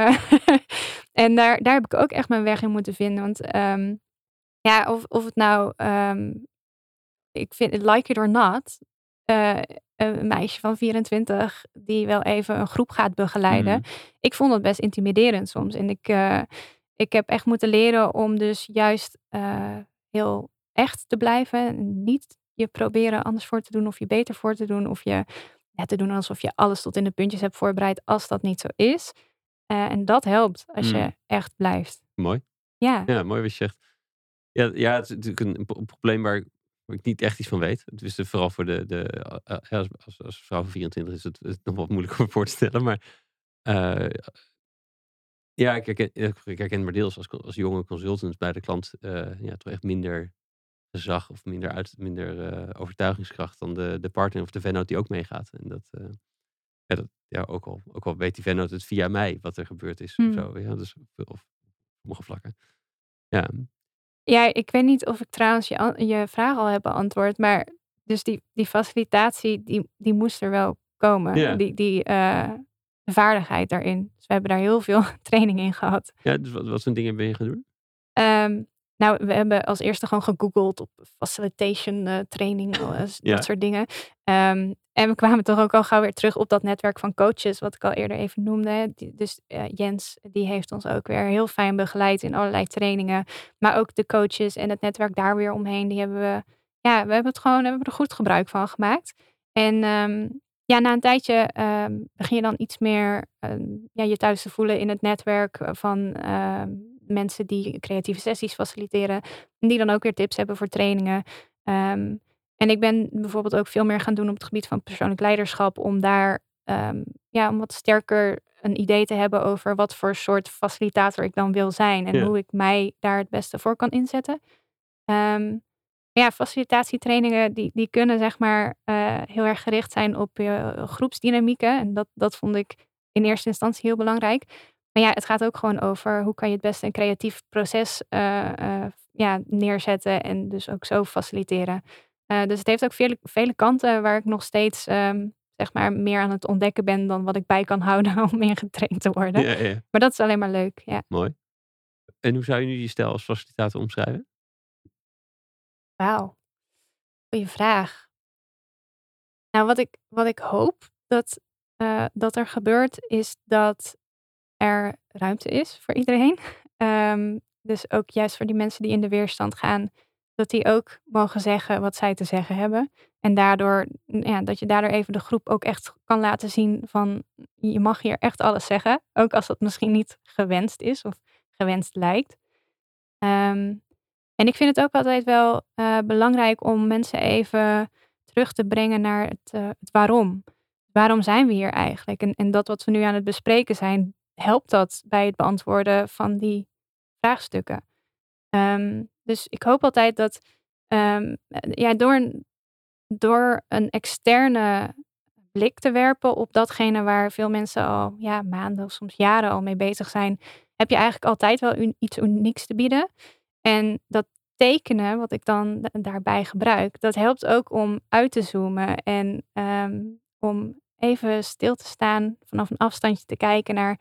[LAUGHS] en daar, daar heb ik ook echt mijn weg in moeten vinden. Want um, ja, of, of het nou, um, ik vind het like it or not, een meisje van 24 die wel even een groep gaat begeleiden. Mm. Ik vond dat best intimiderend soms. En ik, ik heb echt moeten leren om dus juist heel echt te blijven. En niet je proberen anders voor te doen of je beter voor te doen. Of je ja, te doen alsof je alles tot in de puntjes hebt voorbereid als dat niet zo is. Uh, en dat helpt als je hmm. echt blijft. Mooi. Ja. Ja, mooi wat je zegt. Ja, ja het is natuurlijk een, probleem waar, waar, ik niet echt iets van weet. Het is vooral voor de, de uh, als, als, als, vrouw van 24 is het, nog wat moeilijker om voor te stellen. Maar uh, ja, ik herken, ik herken maar deels als, als jonge consultant bij de klant ja, toch echt minder gezag of minder, uit, minder uh, overtuigingskracht dan de, de partner of de vennoot die ook meegaat. En dat, uh, ja, dat, ja, ook, al, ook al weet die vennoot het via mij wat er gebeurd is. Mm. Of hmm. zo, ja, dus op sommige vlakken. Ja. ja, ik weet niet of ik trouwens je, je vraag al heb beantwoord, maar dus die, die facilitatie, die, die moest er wel komen. Ja. Die, die uh, vaardigheid daarin. Dus we hebben daar heel veel [LAUGHS] training in gehad. Ja, dus wat, wat voor dingen ben je gaan doen? Um, nou, we hebben als eerste gewoon gegoogeld op facilitation uh, training, dat ja. soort dingen. Um, en we kwamen toch ook al gauw weer terug op dat netwerk van coaches, wat ik al eerder even noemde. Die, dus uh, Jens, die heeft ons ook weer heel fijn begeleid in allerlei trainingen. Maar ook de coaches en het netwerk daar weer omheen, die hebben we, ja, we hebben het gewoon, hebben er goed gebruik van gemaakt. En um, ja, na een tijdje um, begin je dan iets meer ja, je thuis te voelen in het netwerk van mensen die creatieve sessies faciliteren. Die dan ook weer tips hebben voor trainingen. Um, en ik ben bijvoorbeeld ook veel meer gaan doen op het gebied van persoonlijk leiderschap. Om daar um, ja, om wat sterker een idee te hebben over wat voor soort facilitator ik dan wil zijn. En hoe ik mij daar het beste voor kan inzetten. Um, ja, facilitatietrainingen die, die kunnen zeg maar uh, heel erg gericht zijn op je groepsdynamieken. En dat, dat vond ik in eerste instantie heel belangrijk. Maar ja, het gaat ook gewoon over hoe kan je het beste een creatief proces uh, uh, ja, neerzetten en dus ook zo faciliteren. Uh, dus het heeft ook vele, vele kanten waar ik nog steeds um, zeg maar meer aan het ontdekken ben dan wat ik bij kan houden [LAUGHS] om ingetraind te worden. Ja, ja. Maar dat is alleen maar leuk. Ja. Mooi. En hoe zou je nu je stijl als facilitator omschrijven? Wauw, goede vraag. Nou, wat ik, wat ik hoop dat, dat er gebeurt, is dat er ruimte is voor iedereen. Um, [LAUGHS] dus ook juist voor die mensen die in de weerstand gaan, dat die ook mogen zeggen wat zij te zeggen hebben. En daardoor, ja, dat je daardoor even de groep ook echt kan laten zien van je mag hier echt alles zeggen. Ook als dat misschien niet gewenst is of gewenst lijkt. Um, en ik vind het ook altijd wel uh, belangrijk om mensen even terug te brengen naar het, uh, het waarom. Waarom zijn we hier eigenlijk? En, en dat wat we nu aan het bespreken zijn, helpt dat bij het beantwoorden van die vraagstukken. Um, dus ik hoop altijd dat um, ja, door, een, door een externe blik te werpen op datgene waar veel mensen al ja, maanden of soms jaren al mee bezig zijn, heb je eigenlijk altijd wel iets unieks te bieden. En dat tekenen, wat ik dan daarbij gebruik, dat helpt ook om uit te zoomen en um, om even stil te staan, vanaf een afstandje te kijken naar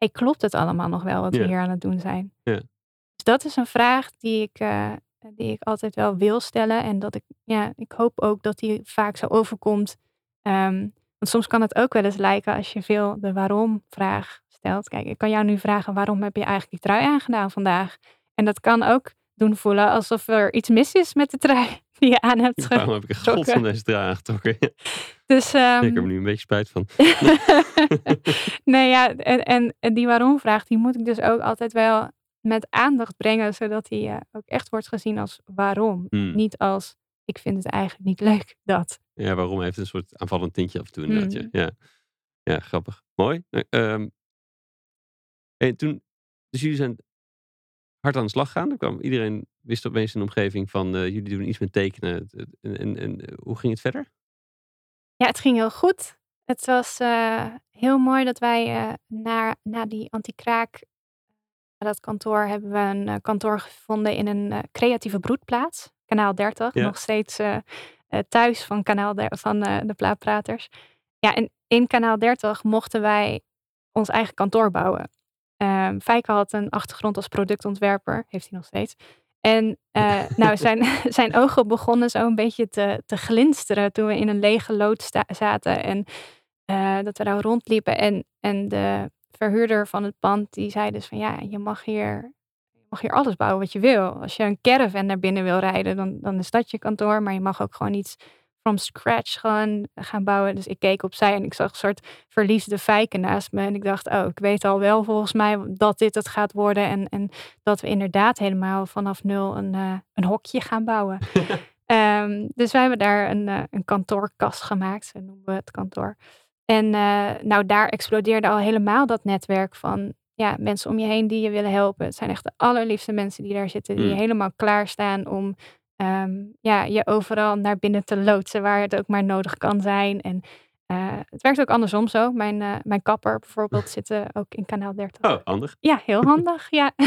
hey, klopt het allemaal nog wel wat we hier aan het doen zijn? Ja. Dus dat is een vraag die ik, uh, die ik altijd wel wil stellen. En dat ik, ja, ik hoop ook dat die vaak zo overkomt. Um, want soms kan het ook wel eens lijken als je veel de waarom-vraag stelt. Kijk, ik kan jou nu vragen: waarom heb je eigenlijk die trui aangedaan vandaag? En dat kan ook doen voelen alsof er iets mis is met de trui die [LAUGHS] je aan hebt getrokken. Waarom heb ik een aangetrokken? Dus, um, ik heb er nu een beetje spijt van. [LAUGHS] nee, ja, en, en, die waarom-vraag, die moet ik dus ook altijd wel met aandacht brengen, zodat die uh, ook echt wordt gezien als waarom. Hmm. Niet als, ik vind het eigenlijk niet leuk, dat. Ja, waarom heeft een soort aanvallend tintje af en toe inderdaad. Hmm. Ja. ja, grappig. Mooi. Um, en toen, dus jullie zijn hard aan de slag gaan. Er kwam, iedereen wist opeens in de omgeving van uh, jullie doen iets met tekenen. En, en, en, hoe ging het verder? Ja, het ging heel goed. Het was uh, heel mooi dat wij uh, na, na die anti-kraak, dat kantoor, hebben we een kantoor gevonden in een creatieve broedplaats. Kanaal 30, Ja. nog steeds eh, eh, thuis van, kanaal der- van eh, de Plaatpraters. Ja, en in Kanaal 30 mochten wij ons eigen kantoor bouwen. Ehm Fijke had een achtergrond als productontwerper, heeft hij nog steeds. En eh, nou, zijn, [LAUGHS] zijn ogen begonnen zo een beetje te, te glinsteren toen we in een lege lood zaten. En eh, dat we daar rondliepen. En, en de verhuurder van het pand, die zei dus van ja, je mag hier, je mag hier alles bouwen wat je wil. Als je een caravan naar binnen wil rijden, dan, dan is dat je kantoor. Maar je mag ook gewoon iets from scratch gewoon gaan bouwen. Dus ik keek opzij en ik zag een soort verliesde fijken naast me. En ik dacht, oh, ik weet al wel volgens mij dat dit het gaat worden. En, en dat we inderdaad helemaal vanaf nul een, eh, een hokje gaan bouwen. [LAUGHS] Ehm, dus wij hebben daar een, eh, een kantoorkast gemaakt, zo noemen we het kantoor. En eh, nou, daar explodeerde al helemaal dat netwerk van ja, mensen om je heen die je willen helpen. Het zijn echt de allerliefste mensen die daar zitten, die Mm. helemaal klaarstaan om ehm, ja, je overal naar binnen te loodsen waar het ook maar nodig kan zijn. En eh, het werkt ook andersom zo. Mijn, eh, mijn kapper bijvoorbeeld [LAUGHS] zit eh, ook in kanaal 30. Oh, handig. Ja, heel [LAUGHS] handig. ja. [LAUGHS]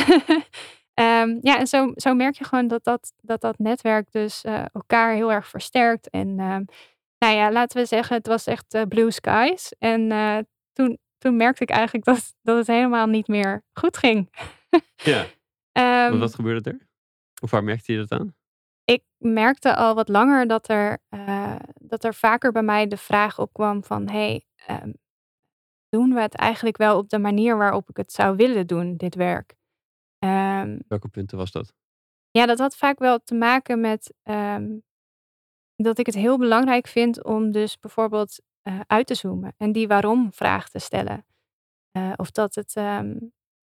Ehm, ja, en zo, zo merk je gewoon dat dat, dat, dat netwerk dus elkaar heel erg versterkt. En ehm, nou ja, laten we zeggen, het was echt blue skies. En toen, toen merkte ik eigenlijk dat, dat het helemaal niet meer goed ging. Ja. Want wat gebeurde er? Of waar merkte je dat aan? Ik merkte al wat langer dat er, eh, dat er vaker bij mij de vraag opkwam van... hey, ehm, doen we het eigenlijk wel op de manier waarop ik het zou willen doen, dit werk? Ehm, Welke punten was dat? ja, dat had vaak wel te maken met ehm, dat ik het heel belangrijk vind om dus bijvoorbeeld eh, uit te zoomen en die waarom-vraag te stellen. Eh, of dat het,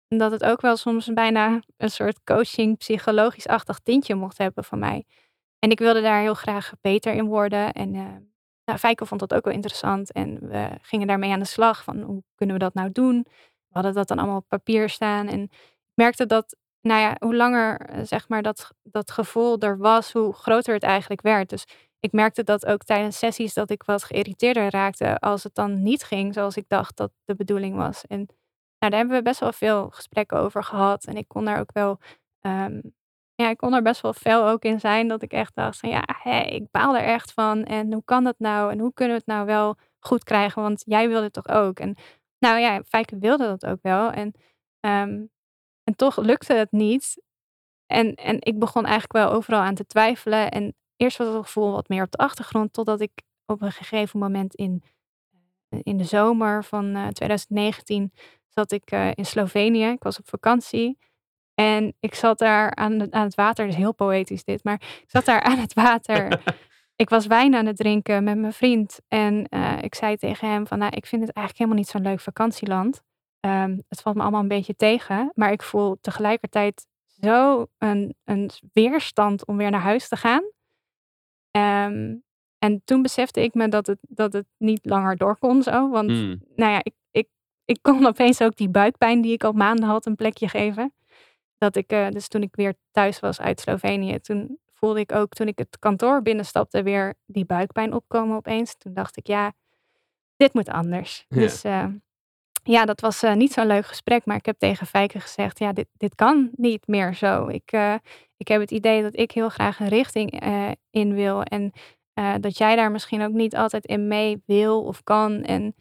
dat het ook wel soms bijna een soort coaching, psychologisch-achtig tintje mocht hebben van mij. En ik wilde daar heel graag beter in worden. En eh nou, Fijke vond dat ook wel interessant. En we gingen daarmee aan de slag van hoe kunnen we dat nou doen. We hadden dat dan allemaal op papier staan. En ik merkte dat, nou ja, hoe langer eh, zeg maar dat, dat gevoel er was, hoe groter het eigenlijk werd. Dus ik merkte dat ook tijdens sessies dat ik wat geïrriteerder raakte als het dan niet ging zoals ik dacht dat de bedoeling was. En nou, daar hebben we best wel veel gesprekken over gehad. En ik kon daar ook wel, ehm, ja, ik kon er best wel fel ook in zijn. Dat ik echt dacht van, ja, hé, ik baal er echt van. En hoe kan dat nou? En hoe kunnen we het nou wel goed krijgen? Want jij wilde het toch ook? En nou ja, Fijke wilde dat ook wel. En, ehm, en toch lukte het niet. En, en ik begon eigenlijk wel overal aan te twijfelen. En eerst was het gevoel wat meer op de achtergrond. Totdat ik op een gegeven moment in, in de zomer van eh, 2019 zat ik eh, in Slovenië. Ik was op vakantie. En ik zat daar aan, het- aan het water. Het is heel poëtisch dit. Maar ik zat daar [LAUGHS] aan het water. ik was wijn aan het drinken met mijn vriend. En eh, ik zei tegen hem van... Nou, ik vind het eigenlijk helemaal niet zo'n leuk vakantieland. Ehm, het valt me allemaal een beetje tegen. Maar ik voel tegelijkertijd zo een, een weerstand om weer naar huis te gaan. Ehm, en toen besefte ik me dat het, dat het niet langer door kon zo. Want Hmm. nou ja, ik, ik, kon [LAUGHS] opeens ook die buikpijn die ik al maanden had een plekje geven. Dat ik, eh, dus toen ik weer thuis was uit Slovenië, toen voelde ik ook toen ik het kantoor binnenstapte weer die buikpijn opkomen opeens. Toen dacht ik, ja, dit moet anders. Ja. Dus eh, ja, dat was eh, niet zo'n leuk gesprek, maar ik heb tegen Fijke gezegd, ja, dit, dit kan niet meer zo. Ik, ik heb het idee dat ik heel graag een richting in wil en dat jij daar misschien ook niet altijd in mee wil of kan. En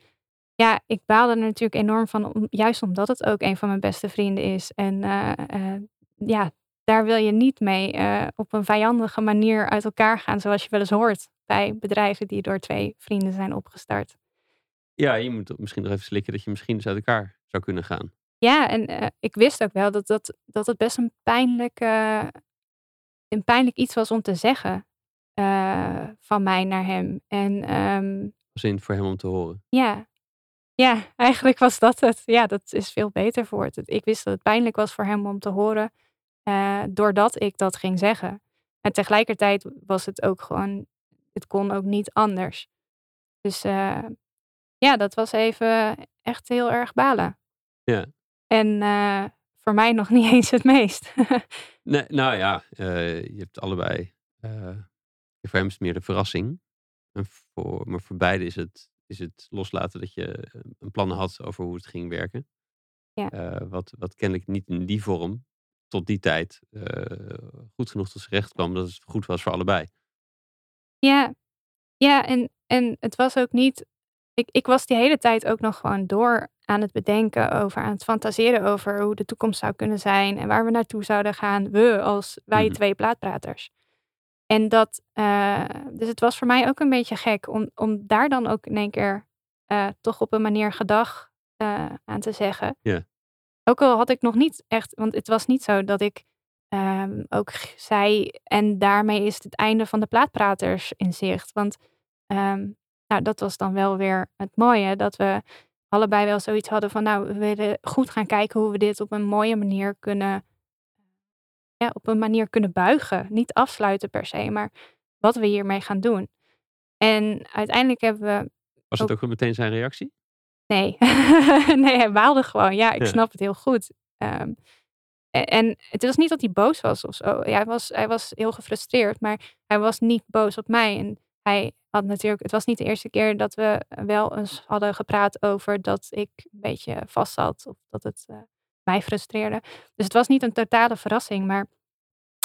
ja, ik baalde er natuurlijk enorm van, om- juist omdat het ook een van mijn beste vrienden is. En eh, eh, ja, daar wil je niet mee eh, op een vijandige manier uit elkaar gaan, zoals je wel eens hoort bij bedrijven die door twee vrienden zijn opgestart. Ja, je moet misschien nog even slikken dat je misschien dus uit elkaar zou kunnen gaan. Ja, en ik wist ook wel dat, dat, dat het best een pijnlijk, eh, een pijnlijk iets was om te zeggen van mij naar hem. En ehm, Als in voor hem om te horen. Ja. Ja, eigenlijk was dat het. Ja, dat is veel beter voor het. Ik wist dat het pijnlijk was voor hem om te horen, eh, doordat ik dat ging zeggen. En tegelijkertijd was het ook gewoon, het kon ook niet anders. Dus eh, ja, dat was even echt heel erg balen. Ja. En eh, voor mij nog [LAUGHS] niet eens het meest. [LAUGHS] Nee, nou ja, je hebt allebei. voor hem is het meer de verrassing. En voor, maar voor beide is het, is het loslaten dat je eh, een plan had over hoe het ging werken. Ja. Eh, wat, wat kennelijk niet in die vorm tot die tijd eh, goed genoeg tot zijn recht kwam. Dat het goed was voor allebei. Ja, ja en, en het was ook niet. Ik, ik was die hele tijd ook nog gewoon door aan het bedenken over, aan het fantaseren over hoe de toekomst zou kunnen zijn en waar we naartoe zouden gaan. We als wij Mhm. twee plaatpraters. En dat, eh, dus het was voor mij ook een beetje gek om, om daar dan ook in één keer eh, toch op een manier gedag eh, aan te zeggen. Ja. Ook al had ik nog niet echt, want het was niet zo dat ik ehm, ook zei en daarmee is het einde van de plaatpraters in zicht. Want ehm, nou, dat was dan wel weer het mooie, dat we allebei wel zoiets hadden van nou, we willen goed gaan kijken hoe we dit op een mooie manier kunnen ja, op een manier kunnen buigen. Niet afsluiten per se, maar wat we hiermee gaan doen. En uiteindelijk hebben we. Was het ook meteen zijn reactie? Nee, [LAUGHS] nee hij baalde gewoon. Ja, ik Ja. snap het heel goed. Ehm, en, en het was niet dat hij boos was of zo. Ja, hij, was, hij was heel gefrustreerd, maar hij was niet boos op mij. En hij had natuurlijk. Het was niet de eerste keer dat we wel eens hadden gepraat over dat ik een beetje vast zat. Of dat het eh, mij frustreerde. Dus het was niet een totale verrassing, maar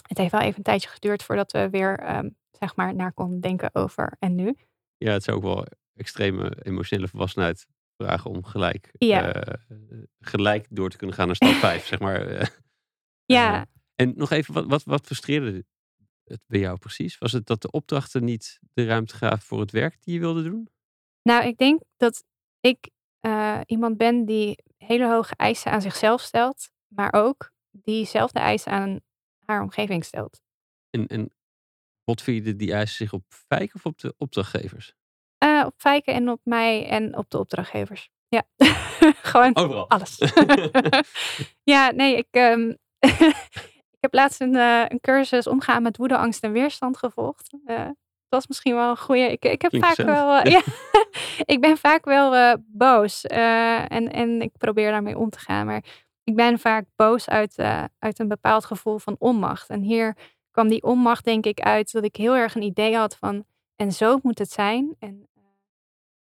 het heeft wel even een tijdje geduurd voordat we weer, ehm, zeg maar, naar konden denken over en nu. Ja, het zou ook wel extreme emotionele volwassenheid vragen om gelijk, Ja. eh, gelijk door te kunnen gaan naar stap [LAUGHS] 5, zeg maar. eh. Ja, Eh, en nog even, wat, wat, wat frustreerde het bij jou precies? Was het dat de opdrachten niet de ruimte gaven voor het werk die je wilde doen? nou, ik denk dat ik eh, iemand ben die hele hoge eisen aan zichzelf stelt, maar ook diezelfde eisen aan haar omgeving stelt. En, en botvierde die eisen zich op Fijk of op de opdrachtgevers? Eh, op Fijken en op mij en op de opdrachtgevers. Ja, [LAUGHS] gewoon Overal. alles. [LAUGHS] [LAUGHS] ja, nee, ik, ehm, ik heb laatst een, eh, een cursus omgaan met woede, angst en weerstand gevolgd. Dat was misschien wel een goede. Ik, ik heb Klinkt vaak gezellig. wel. eh, [LAUGHS] ja, ik ben vaak wel eh, boos eh, en, en ik probeer daarmee om te gaan. Maar ik ben vaak boos uit, uit een bepaald gevoel van onmacht. En hier kwam die onmacht, denk ik, uit dat ik heel erg een idee had van. En zo moet het zijn. En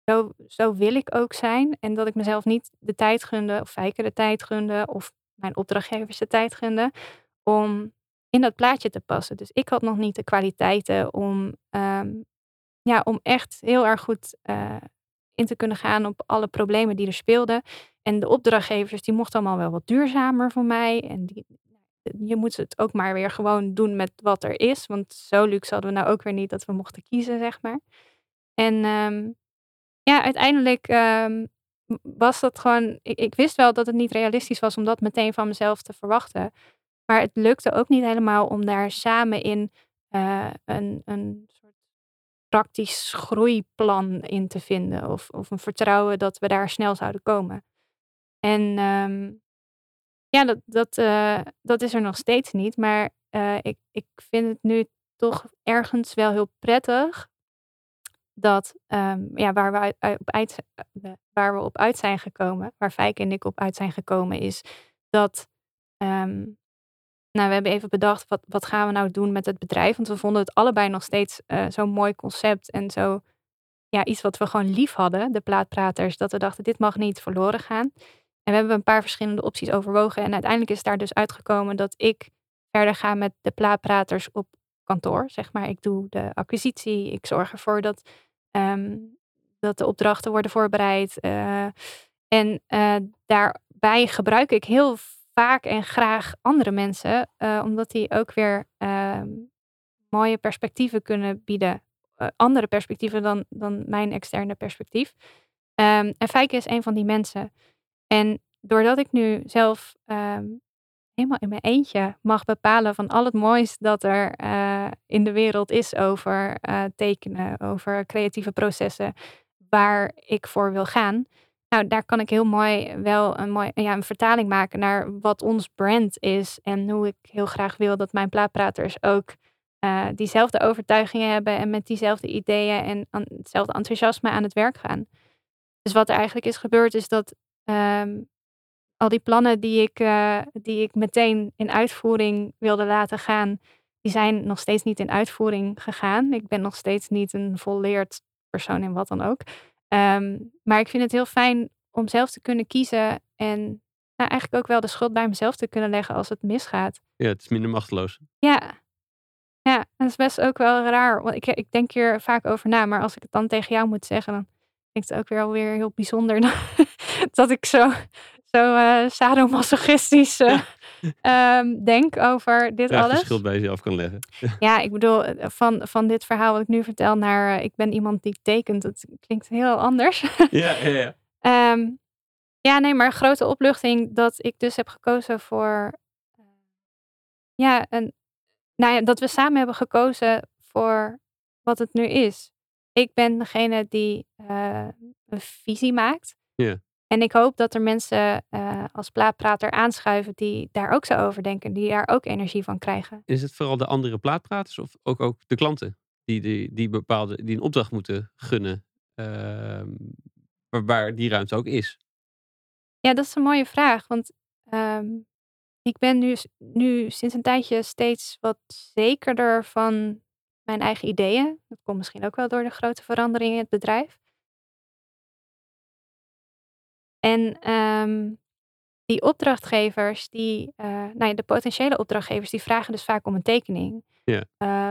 zo, zo wil ik ook zijn. En dat ik mezelf niet de tijd gunde, of Fijke de tijd gunde, of mijn opdrachtgevers de tijd gunde, om in dat plaatje te passen. Dus ik had nog niet de kwaliteiten om, ehm, ja, om echt heel erg goed eh, in te kunnen gaan op alle problemen die er speelden. En de opdrachtgevers, die mochten allemaal wel wat duurzamer voor mij. En die, je moet het ook maar weer gewoon doen met wat er is. Want zo luxe hadden we nou ook weer niet dat we mochten kiezen, zeg maar. En ehm, ja, uiteindelijk ehm, was dat gewoon. Ik, ik wist wel dat het niet realistisch was om dat meteen van mezelf te verwachten. Maar het lukte ook niet helemaal om daar samen in eh, een, een soort praktisch groeiplan in te vinden. Of, of een vertrouwen dat we daar snel zouden komen. En ehm, ja, dat, dat, eh, dat is er nog steeds niet. Maar eh, ik, ik vind het nu toch ergens wel heel prettig dat ja, waar, we op uit, waar we op uit zijn gekomen, waar Fijk en ik op uit zijn gekomen, is dat. Um, nou, we hebben even bedacht, wat, wat gaan we nou doen met het bedrijf? Want we vonden het allebei nog steeds uh, zo'n mooi concept en zo, ja, iets wat we gewoon lief hadden, de plaatpraters, dat we dachten, dit mag niet verloren gaan. En we hebben een paar verschillende opties overwogen. En uiteindelijk is daar dus uitgekomen dat ik verder ga met de plaatpraters op kantoor. Zeg maar, ik doe de acquisitie, ik zorg ervoor dat Um, dat de opdrachten worden voorbereid. Uh, en uh, daarbij gebruik ik heel vaak en graag andere mensen, uh, omdat die ook weer mooie perspectieven kunnen bieden. andere perspectieven dan, dan mijn externe perspectief. Um, en Fijke is een van die mensen. En doordat ik nu zelf um, helemaal in mijn eentje mag bepalen van al het moois dat er uh, in de wereld is over tekenen, over creatieve processen, waar ik voor wil gaan. Nou, daar kan ik heel mooi wel een, mooi, ja, een vertaling maken naar wat ons brand is en hoe ik heel graag wil dat mijn plaatpraters ook uh, diezelfde overtuigingen hebben en met diezelfde ideeën en hetzelfde enthousiasme aan het werk gaan. Dus wat er eigenlijk is gebeurd is dat um, al die plannen die ik, uh, die ik meteen in uitvoering wilde laten gaan, die zijn nog steeds niet in uitvoering gegaan. Ik ben nog steeds niet een volleerd persoon in wat dan ook. Um, maar ik vind het heel fijn om zelf te kunnen kiezen en nou, eigenlijk ook wel de schuld bij mezelf te kunnen leggen als het misgaat. Ja, het is minder machteloos. Ja. Ja, dat is best ook wel raar. Want ik, ik denk hier vaak over na. Maar als ik het dan tegen jou moet zeggen, dan vind ik het ook weer alweer heel bijzonder. [LAUGHS] dat ik zo, zo uh, sadomasochistisch uh, [LAUGHS] um, denk over dit Graag alles. schuld bij jezelf kan leggen. [LAUGHS] Ja, ik bedoel, van, van dit verhaal wat ik nu vertel naar uh, ik ben iemand die tekent. Dat klinkt heel anders. [LAUGHS] ja, ja, ja. Um, ja, nee, maar grote opluchting dat ik dus heb gekozen voor. Ja, een, nou ja, dat we samen hebben gekozen voor wat het nu is. Ik ben degene die uh, een visie maakt. Ja. En ik hoop dat er mensen uh, als plaatprater aanschuiven die daar ook zo over denken, die daar ook energie van krijgen. Is het vooral de andere plaatpraters of ook, ook de klanten die, die, die bepaalde die een opdracht moeten gunnen, uh, waar die ruimte ook is? Ja, dat is een mooie vraag. Want um, ik ben nu, nu sinds een tijdje steeds wat zekerder van mijn eigen ideeën. Dat komt misschien ook wel door de grote verandering in het bedrijf. En um, die opdrachtgevers, die, uh, nou ja, de potentiële opdrachtgevers, die vragen dus vaak om een tekening. Ja.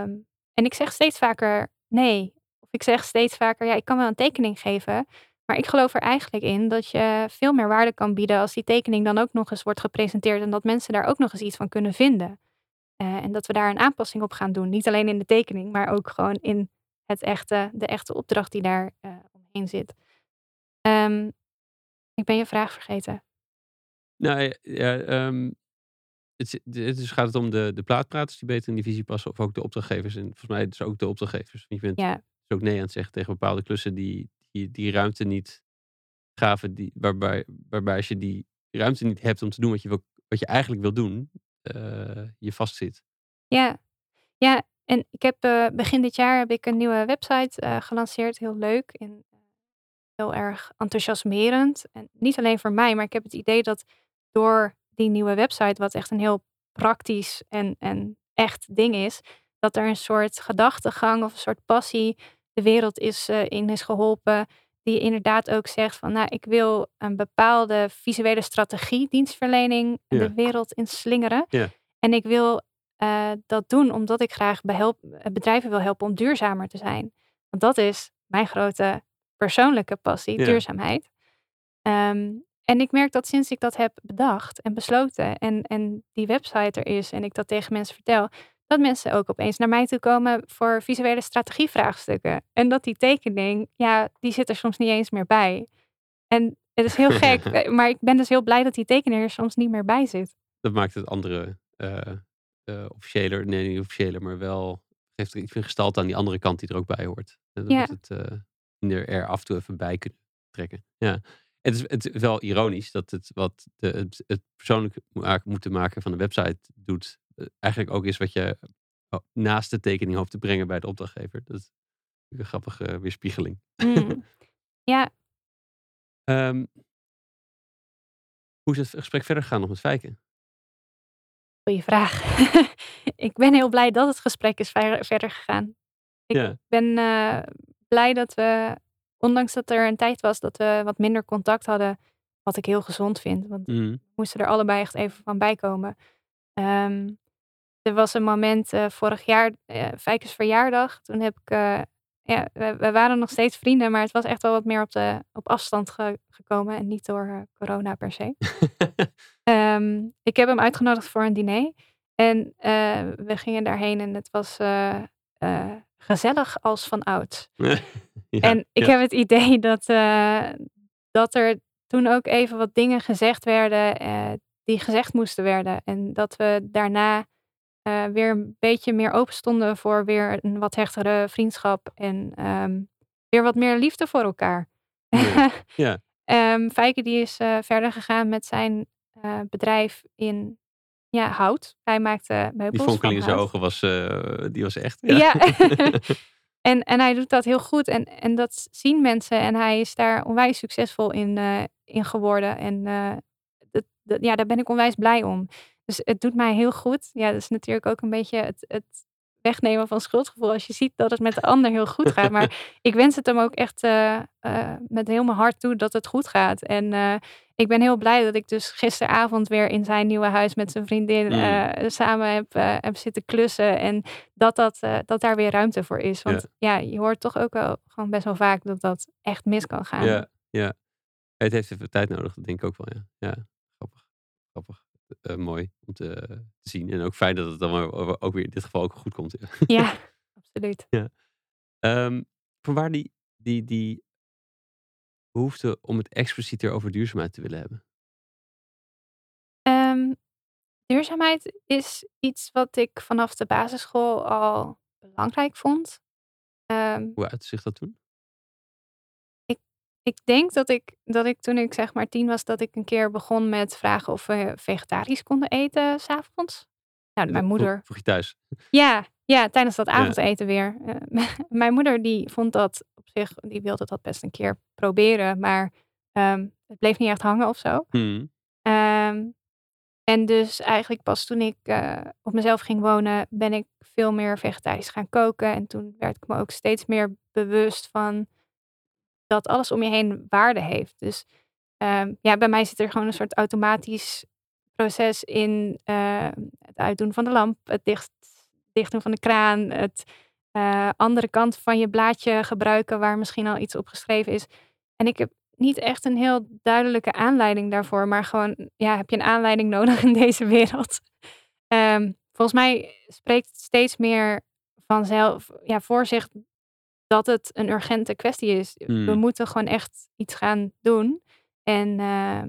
Um, en ik zeg steeds vaker nee. Of ik zeg steeds vaker, ja, ik kan wel een tekening geven. Maar ik geloof er eigenlijk in dat je veel meer waarde kan bieden als die tekening dan ook nog eens wordt gepresenteerd en dat mensen daar ook nog eens iets van kunnen vinden. Uh, en dat we daar een aanpassing op gaan doen. Niet alleen in de tekening, maar ook gewoon in het echte, de echte opdracht die daar uh, omheen zit. Um, ik ben je vraag vergeten. Nou ja, um, het, het, dus gaat het om de, de plaatpraters die beter in die visie passen, of ook de opdrachtgevers. En volgens mij dus ook de opdrachtgevers. Je bent ja. dus ook nee aan het zeggen tegen bepaalde klussen die, die, die ruimte niet gaven, die, waarbij, waarbij als je die ruimte niet hebt om te doen wat je, wil, wat je eigenlijk wil doen, uh, je vastzit. Ja, ja. En ik heb uh, begin dit jaar heb ik een nieuwe website uh, gelanceerd, heel leuk en heel erg enthousiasmerend. En niet alleen voor mij, maar ik heb het idee dat door die nieuwe website, wat echt een heel praktisch en, en echt ding is, dat er een soort gedachtegang of een soort passie de wereld is, uh, in is geholpen. Die inderdaad ook zegt van, nou, ik wil een bepaalde visuele strategie, dienstverlening de wereld in slingeren. En ik wil uh, dat doen omdat ik graag behelp, bedrijven wil helpen om duurzamer te zijn. Want dat is mijn grote persoonlijke passie, Ja. duurzaamheid. Um, en ik merk dat sinds ik dat heb bedacht en besloten en, en die website er is en ik dat tegen mensen vertel, dat mensen ook opeens naar mij toe komen voor visuele strategievraagstukken. En dat die tekening, ja, die zit er soms niet eens meer bij. En het is heel gek, [LAUGHS] maar ik ben dus heel blij dat die tekening er soms niet meer bij zit. Dat maakt het andere uh, uh, officiëler, nee niet officiëler, maar wel geeft er iets gestalte aan die andere kant die er ook bij hoort. En Ja. het uh, er af en toe even bij kunnen trekken. Ja. Het is, het is wel ironisch dat het wat de, het, het persoonlijk moeten maken van de website doet, eh, eigenlijk ook is wat je oh, naast de tekening hoopt te brengen bij de opdrachtgever. Dat is een grappige weerspiegeling. Mm. [LAUGHS] Ja, Ehm, hoe is het gesprek verder gegaan nog met Fijken? goeie vraag. [LAUGHS] ik ben heel blij dat het gesprek is ver- verder gegaan. Ik Ja. ben eh, blij dat we, ondanks dat er een tijd was dat we wat minder contact hadden, wat ik heel gezond vind, want we moesten er allebei echt even van bijkomen. Ehm, er was een moment eh, vorig jaar, Fijkes verjaardag, toen heb ik, eh, ja, we, we waren nog steeds vrienden, maar het was echt wel wat meer op, de, op afstand ge- gekomen en niet door corona per se. [LAUGHS] Ehm, ik heb hem uitgenodigd voor een diner. En we gingen daarheen en het was gezellig als van oud. [LAUGHS] ja, en ik ja. heb het idee dat, eh, dat er toen ook even wat dingen gezegd werden eh, die gezegd moesten werden. En dat we daarna eh, weer een beetje meer open stonden voor weer een wat hechtere vriendschap. En ehm, weer wat meer liefde voor elkaar. Ja. [LAUGHS] Ja. Ehm, Fijke die is verder gegaan met zijn bedrijf in ja, hout. Hij maakte meubels Die fonkeling in zijn hout. ogen was, eh, die was echt. Ja. [LAUGHS] [LAUGHS] en, en hij doet dat heel goed. En, en dat zien mensen. En hij is daar onwijs succesvol in, eh, in geworden. En eh, dat, dat- ja, daar ben ik onwijs blij om. Dus het doet mij heel goed. Ja, dat is natuurlijk ook een beetje het, het wegnemen van schuldgevoel als je ziet dat het met de ander heel goed gaat. Maar [LAUGHS] ik wens het hem ook echt uh, uh, met heel mijn hart toe dat het goed gaat. En uh, ik ben heel blij dat ik dus gisteravond weer in zijn nieuwe huis met zijn vriendin mm. samen heb, heb zitten klussen. En dat, dat, dat daar weer ruimte voor is. Want ja. ja. je hoort toch ook wel gewoon best wel vaak dat dat echt mis kan gaan. Ja, ja. Het heeft even tijd nodig, dat denk ik ook wel. Ja, ja grappig. Grappig. Uh, mooi om te, te, zien. En ook fijn dat het dan ook weer in dit geval ook goed komt. Ja, [LAUGHS] absoluut. Ja. Um, vanwaar die, die, die behoefte om het explicieter over duurzaamheid te willen hebben? Um, duurzaamheid is iets wat ik vanaf de basisschool al belangrijk vond. Um, Hoe uitte zich dat toen? Ik denk dat ik, dat ik toen ik zeg maar tien was, dat ik een keer begon met vragen of we vegetarisch konden eten s'avonds. Nou, mijn moeder. Vroeg je thuis? Ja, ja tijdens dat avondeten weer. Uh, [LAUGHS] mijn moeder die vond dat op zich, die wilde dat best een keer proberen, maar um, het bleef niet echt hangen of zo. Hmm. Um, en dus eigenlijk pas toen ik uh, op mezelf ging wonen, ben ik veel meer vegetarisch gaan koken. En toen werd ik me ook steeds meer bewust van dat alles om je heen waarde heeft. Dus um, ja, bij mij zit er gewoon een soort automatisch proces in uh, het uitdoen van de lamp, het dicht, van de kraan, het uh, andere kant van je blaadje gebruiken waar misschien al iets op geschreven is. En ik heb niet echt een heel duidelijke aanleiding daarvoor, maar gewoon, ja, heb je een aanleiding [LAUGHS] nodig in deze wereld? Um, volgens mij spreekt steeds meer vanzelf, ja, voor zich dat het een urgente kwestie is. We hmm. moeten gewoon echt iets gaan doen. En uh,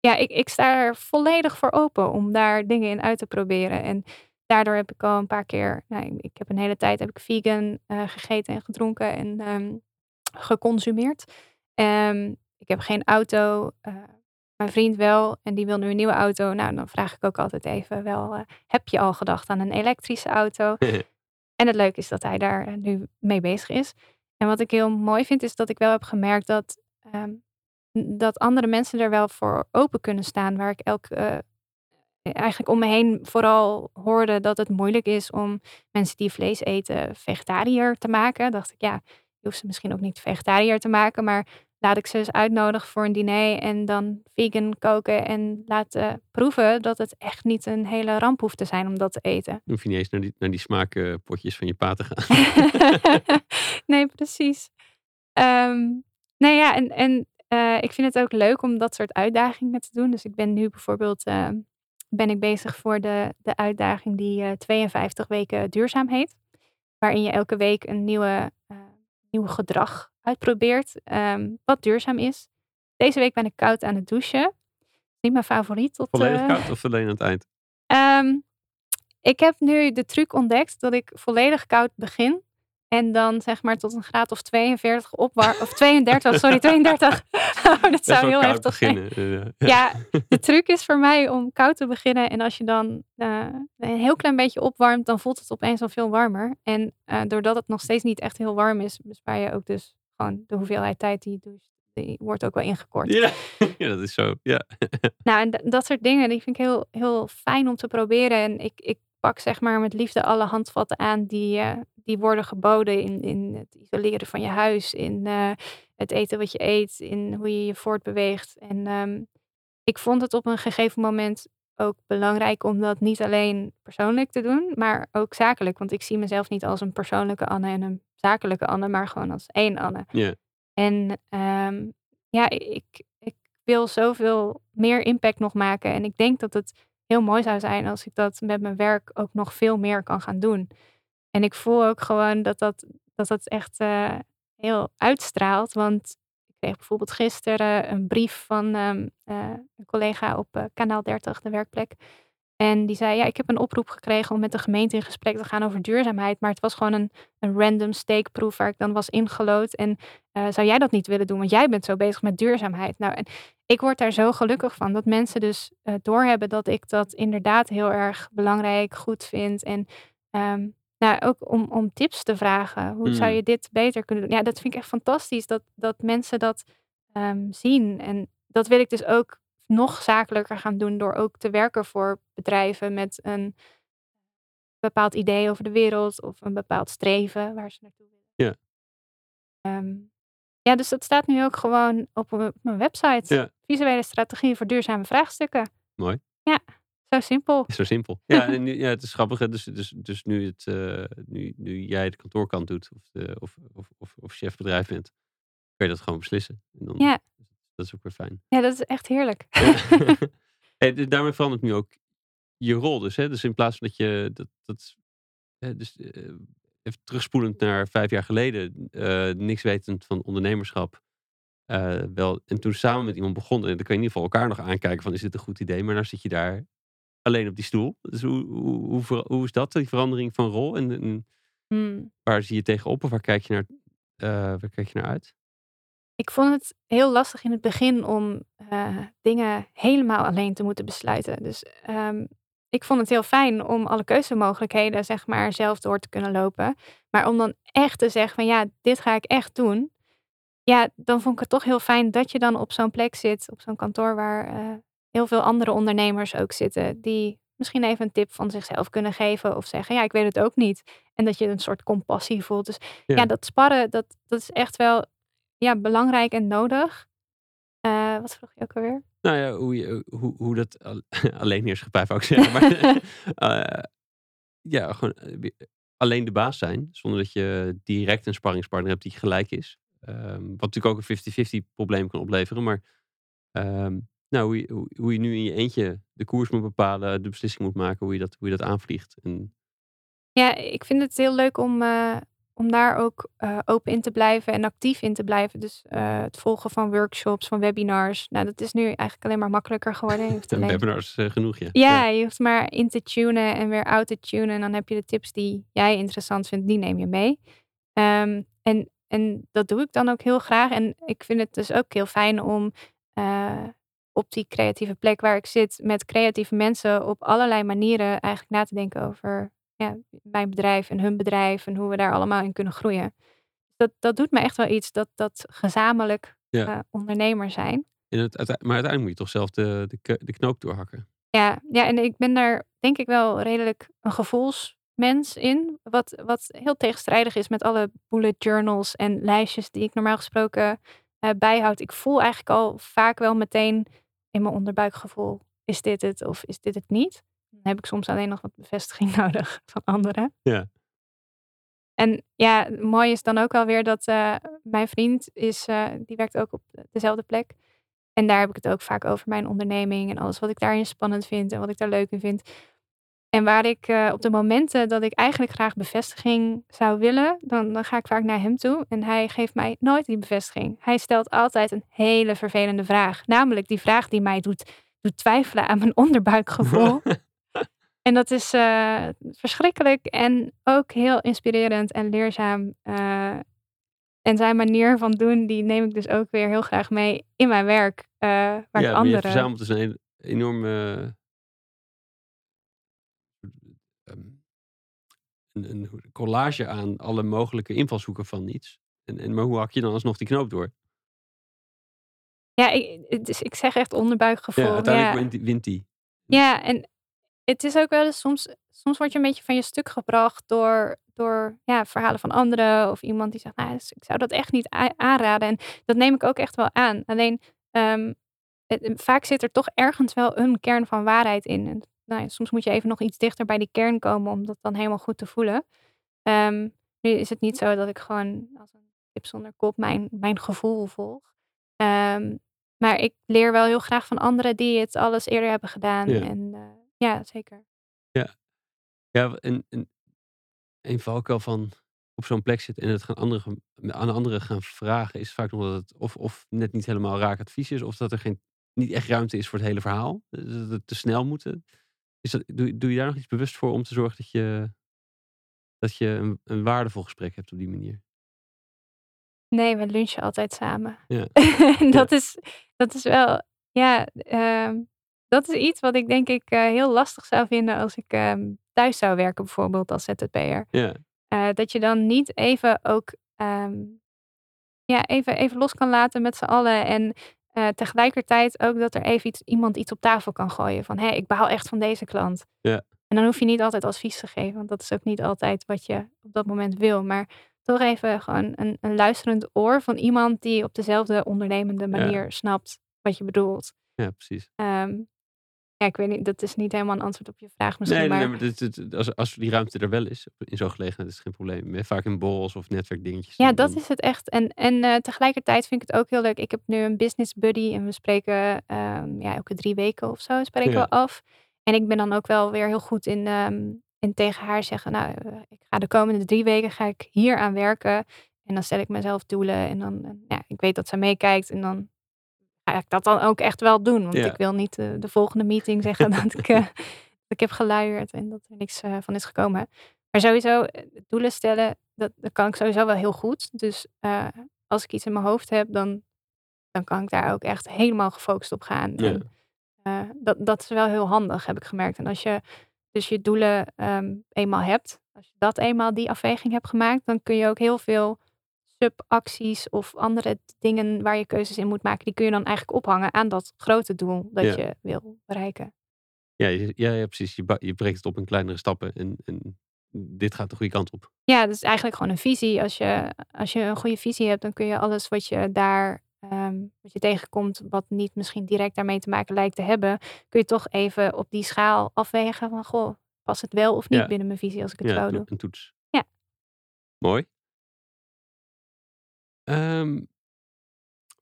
ja, ik, ik sta er volledig voor open om daar dingen in uit te proberen. En daardoor heb ik al een paar keer, nou, ik heb een hele tijd heb ik vegan uh, gegeten en gedronken en um, geconsumeerd. Um, ik heb geen auto. Uh, mijn vriend wel en die wil nu een nieuwe auto. Nou, dan vraag ik ook altijd even wel, uh, heb je al gedacht aan een elektrische auto? [LAUGHS] En het leuke is dat hij daar eh, nu mee bezig is. En wat ik heel mooi vind, is dat ik wel heb gemerkt dat, um, dat andere mensen er wel voor open kunnen staan. Waar ik elke, uh, eigenlijk om me heen vooral hoorde dat het moeilijk is om mensen die vlees eten vegetariër te maken. Dacht ik, ja, je hoeft ze misschien ook niet vegetariër te maken, maar laat ik ze eens uitnodigen voor een diner en dan vegan koken en laten proeven dat het echt niet een hele ramp hoeft te zijn om dat te eten. Dan hoef je niet eens naar die, naar die smaakpotjes van je pa te gaan. [LAUGHS] nee, precies. Um, nee, ja, en, en uh, ik vind het ook leuk om dat soort uitdagingen te doen. Dus ik ben nu bijvoorbeeld uh, ben ik bezig voor de, de uitdaging die uh, eh, 52 weken duurzaam heet. Waarin je elke week een nieuwe, nieuw gedrag uitprobeert um, wat duurzaam is. Deze week ben ik koud aan het douchen. Niet mijn favoriet. Tot, volledig uh, koud of alleen aan het eind? Um, ik heb nu de truc ontdekt dat ik volledig koud begin. En dan zeg maar tot een graad of 42 opwarm. Of 32, sorry, [LAUGHS] 32. [LAUGHS] oh, dat zou heel heftig beginnen. zijn. Ja, [LAUGHS] de truc is voor mij om koud te beginnen. En als je dan uh, een heel klein beetje opwarmt, dan voelt het opeens al veel warmer. En uh, doordat het nog steeds niet echt heel warm is, bespaar je ook dus gewoon de hoeveelheid tijd die je doucht, die wordt ook wel ingekort. Ja, [LAUGHS] ja dat is zo. Ja. [LAUGHS] nou, en dat soort dingen, die vind ik heel, heel fijn om te proberen. En ik, ik pak zeg maar met liefde alle handvatten aan die, uh, die worden geboden in, in het isoleren van je huis, in uh, het eten wat je eet, in hoe je je voortbeweegt. En um, ik vond het op een gegeven moment ook belangrijk om dat niet alleen persoonlijk te doen, maar ook zakelijk. Want ik zie mezelf niet als een persoonlijke Anne en een zakelijke Anne, maar gewoon als één Anne. Yeah. En um, ja, ik, ik wil zoveel meer impact nog maken. En ik denk dat het heel mooi zou zijn als ik dat met mijn werk ook nog veel meer kan gaan doen. En ik voel ook gewoon dat dat, dat, dat echt uh, heel uitstraalt. Want bijvoorbeeld gisteren een brief van um, uh, een collega op uh, kanaal 30, de werkplek. En die zei, ja, ik heb een oproep gekregen om met de gemeente in gesprek te gaan over duurzaamheid. Maar het was gewoon een, een random steekproef waar ik dan was ingelood. En uh, zou jij dat niet willen doen? Want jij bent zo bezig met duurzaamheid. Nou, en ik word daar zo gelukkig van. Dat mensen dus doorhebben dat ik dat inderdaad heel erg belangrijk, goed vind. En um, nou, ook om, om tips te vragen. Hoe zou hmm. je dit beter kunnen doen? Ja, dat vind ik echt fantastisch dat, dat mensen dat um, zien. En dat wil ik dus ook nog zakelijker gaan doen door ook te werken voor bedrijven met een bepaald idee over de wereld of een bepaald streven waar ze naartoe willen. Ja. Ehm, ja, dus dat staat nu ook gewoon op, op mijn website. Ja. Visuele strategie voor duurzame vraagstukken. Mooi. Ja, zo simpel. Is zo simpel. Ja, [LAUGHS] en nu, ja, het is grappig. hè, Dus, dus, dus nu, het, eh, nu, nu jij de kantoorkant doet of, de, of, of, of, of chefbedrijf bent, kun je dat gewoon beslissen. En dan, Ja. Dat is ook weer fijn. Ja, dat is echt heerlijk. Ja. [LAUGHS] [LAUGHS] Hey, dus daarmee verandert nu ook je rol dus. Hè? Dus in plaats van dat je dat, dat hè, dus, eh, even terugspoelend naar vijf jaar geleden, eh, niks wetend van ondernemerschap. eh, wel, en toen samen met iemand begonnen, en dan kun je in ieder geval elkaar nog aankijken van is dit een goed idee, maar nou zit je daar alleen op die stoel. Dus hoe, hoe, hoe, hoe is dat, die verandering van rol? En, en Hmm. waar zie je tegenop of waar kijk je naar, eh, waar kijk je naar uit? Ik vond het heel lastig in het begin om eh, dingen helemaal alleen te moeten besluiten. Dus ehm, ik vond het heel fijn om alle keuzemogelijkheden, zeg maar, zelf door te kunnen lopen. Maar om dan echt te zeggen van ja, dit ga ik echt doen. Ja, dan vond ik het toch heel fijn dat je dan op zo'n plek zit, op zo'n kantoor waar eh, heel veel andere ondernemers ook zitten. Die misschien even een tip van zichzelf kunnen geven of zeggen, ja, ik weet het ook niet. En dat je een soort compassie voelt. Dus Ja. ja, dat sparren, dat, dat is echt wel ja, belangrijk en nodig. Eh, wat vroeg je ook alweer? Nou ja, hoe, je, hoe, hoe dat al- [LAUGHS] alleen heerschappij zou ik zeggen. Maar [LAUGHS] eh, ja, gewoon eh, alleen de baas zijn. Zonder dat je direct een sparringspartner hebt die gelijk is. Ehm, wat natuurlijk ook een 50-50 probleem kan opleveren. Maar ehm, nou, hoe, je, hoe, je nu in je eentje de koers moet bepalen, de beslissing moet maken, hoe je dat, hoe je dat aanvliegt. En, Ja, ik vind het heel leuk om, eh, om daar ook eh, open in te blijven en actief in te blijven. Dus eh, het volgen van workshops, van webinars. Nou, dat is nu eigenlijk alleen maar makkelijker geworden. Je [LAUGHS] hoeft een alleen- webinar is eh, genoeg, ja. Ja, je hoeft maar in te tunen en weer out te tunen. En dan heb je de tips die jij interessant vindt, die neem je mee. Ehm, en, en dat doe ik dan ook heel graag. En ik vind het dus ook heel fijn om op die creatieve plek waar ik zit, met creatieve mensen op allerlei manieren eigenlijk na te denken over ja, mijn bedrijf en hun bedrijf en hoe we daar allemaal in kunnen groeien. Dat, dat doet me echt wel iets, dat, dat gezamenlijk Ja. eh, ondernemer zijn. En het, maar uiteindelijk moet je toch zelf de, de, de knoop doorhakken. Ja, ja, en ik ben daar denk ik wel redelijk een gevoelsmens in. Wat, wat heel tegenstrijdig is met alle bullet journals en lijstjes die ik normaal gesproken eh, bijhoud. Ik voel eigenlijk al vaak wel meteen in mijn onderbuikgevoel. Is dit het of is dit het niet? Dan heb ik soms alleen nog wat bevestiging [LAUGHS] nodig van anderen. Ja. En ja, mooi is dan ook alweer dat eh, mijn vriend is, eh, die werkt ook op dezelfde plek. En daar heb ik het ook vaak over mijn onderneming en alles wat ik daarin spannend vind en wat ik daar leuk in vind. En waar ik eh, op de momenten dat ik eigenlijk graag bevestiging zou willen, dan, dan ga ik vaak naar hem toe. En hij geeft mij nooit die bevestiging. Hij stelt altijd een hele vervelende vraag. Namelijk die vraag die mij doet, doet twijfelen aan mijn [LAUGHS] onderbuikgevoel. [LAUGHS] En dat is eh, verschrikkelijk en ook heel inspirerend en leerzaam. eh, en zijn manier van doen, die neem ik dus ook weer heel graag mee in mijn werk. waar ja, ik maar je anderen... verzamelt dus een enorme een, een collage aan alle mogelijke invalshoeken van iets. En, en, maar hoe hak je dan alsnog die knoop door? Ja, ik, is- ik zeg echt onderbuikgevoel. Ja, uiteindelijk wint, die- wint die. Ja, en het is ook wel eens soms, soms word je een beetje van je stuk gebracht door, door ja, verhalen van anderen of iemand die zegt, nou, dus ik zou dat echt niet aanraden. En dat neem ik ook echt wel aan. Alleen ehm, het- vaak zit er toch ergens wel een kern van waarheid in. En nou ja, soms moet je even nog iets dichter bij die kern komen om dat dan helemaal goed te voelen. Ehm, nu is het niet zo dat ik gewoon als een tip zonder kop mijn, mijn gevoel volg. Ehm, maar ik leer wel heel graag van anderen die het alles eerder hebben gedaan. Ja. En eh, ja, zeker. Ja, en, en een valkuil van op zo'n plek zitten en het gaan anderen, aan anderen gaan vragen, is vaak nog dat het of, of net niet helemaal raak advies is, of dat er geen, niet echt ruimte is voor het hele verhaal. Dat het te snel moet. Is dat, doe, doe je daar nog iets bewust voor om te zorgen dat je, dat je een, een waardevol gesprek hebt op die manier? Nee, we lunchen altijd samen. [LAUGHS] Ja. Dat, is, dat is wel, ja, ehm, dat is iets wat ik denk ik eh, heel lastig zou vinden als ik ehm, thuis zou werken, bijvoorbeeld als ZZP'er. Ja, Eh, dat je dan niet even ook ehm, ja, even, even los kan laten met z'n allen. En eh, tegelijkertijd ook dat er even iets, iemand iets op tafel kan gooien. Van hé, ik baal echt van deze klant. Ja. En dan hoef je niet altijd advies te geven, want dat is ook niet altijd wat je op dat moment wil. Maar toch even gewoon een, een luisterend oor van iemand die op dezelfde ondernemende manier snapt wat je bedoelt. Ja, precies. Ehm, ja, ik weet niet, dat is niet helemaal een antwoord op je vraag misschien. Nee, nee, maar, nee, maar dit- dit- als, als die ruimte er wel is, in zo'n gelegenheid, is het geen probleem. Vaak in borrels of netwerkdingetjes. Ja, dat is het echt. En, en eh, tegelijkertijd vind ik het ook heel leuk. Ik heb nu een business buddy en we spreken ehm, ja, elke drie weken of zo spreken Ja. we af. En ik ben dan ook wel weer heel goed in, ehm, in tegen haar zeggen, nou, eh, ik ga de komende drie weken ga ik hier aan werken. En dan stel ik mezelf doelen en dan, eh, ja, ik weet dat ze meekijkt en dan ga ik dat dan ook echt wel doen. Want Ja. ik wil niet eh, de volgende meeting zeggen [LAUGHS] dat ik, eh, dat ik heb geluierd en dat er niks eh, van is gekomen. Maar sowieso, doelen stellen, dat, dat kan ik sowieso wel heel goed. Dus als ik iets in mijn hoofd heb, dan, dan kan ik daar ook echt helemaal gefocust op gaan. Ja. En, dat, dat is wel heel handig, heb ik gemerkt. En als je dus je doelen ehm, eenmaal hebt, als je dat eenmaal die afweging hebt gemaakt, dan kun je ook heel veel subacties of andere dingen waar je keuzes in moet maken, die kun je dan eigenlijk ophangen aan dat grote doel dat Ja. je wil bereiken. Ja, ja, ja, precies. Je, je breekt het op in kleinere stappen en, en dit gaat de goede kant op. Ja, dat is eigenlijk gewoon een visie. Als je, als je een goede visie hebt, dan kun je alles wat je daar ehm, wat je tegenkomt, wat niet misschien direct daarmee te maken lijkt te hebben, kun je toch even op die schaal afwegen van goh, past het wel of niet Ja. binnen mijn visie als ik het Ja, zo doe. een toets. Ja. Mooi. Ehm,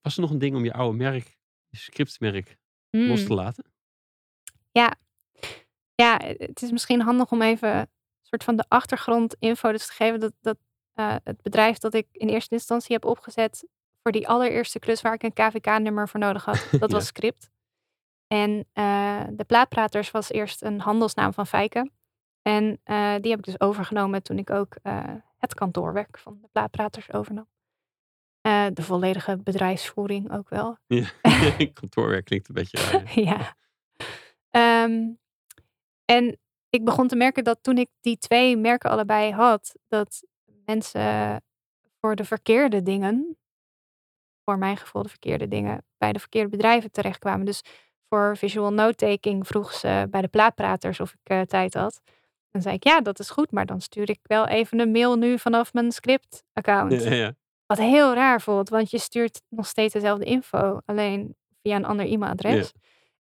was er nog een ding om je oude merk, je scriptmerk, los Mm. te laten? Ja, het is misschien handig om even een soort van de achtergrondinfo dus te geven. Dat, dat eh, het bedrijf dat ik in eerste instantie heb opgezet voor die allereerste klus waar ik een KVK-nummer voor nodig had, [LAUGHS] dat Ja. was Script. En eh, de Plaatpraters was eerst een handelsnaam van Fijke. En eh, die heb ik dus overgenomen toen ik ook het kantoorwerk van de Plaatpraters overnam. Eh, de volledige bedrijfsvoering ook wel. Ja. [LAUGHS] [LAUGHS] Kantoorwerk klinkt een beetje raar. ja. [LAUGHS] ja. Ehm, en ik begon te merken dat toen ik die twee merken allebei had, dat mensen voor de verkeerde dingen, voor mijn gevoel de verkeerde dingen, bij de verkeerde bedrijven terechtkwamen. Dus voor visual note-taking vroeg ze bij de plaatpraters of ik eh, tijd had. Dan zei ik, ja, dat is goed, maar dan stuur ik wel even een mail nu vanaf mijn script-account. Ja, ja. Wat heel raar voelt, want je stuurt nog steeds dezelfde info, alleen via een ander e-mailadres.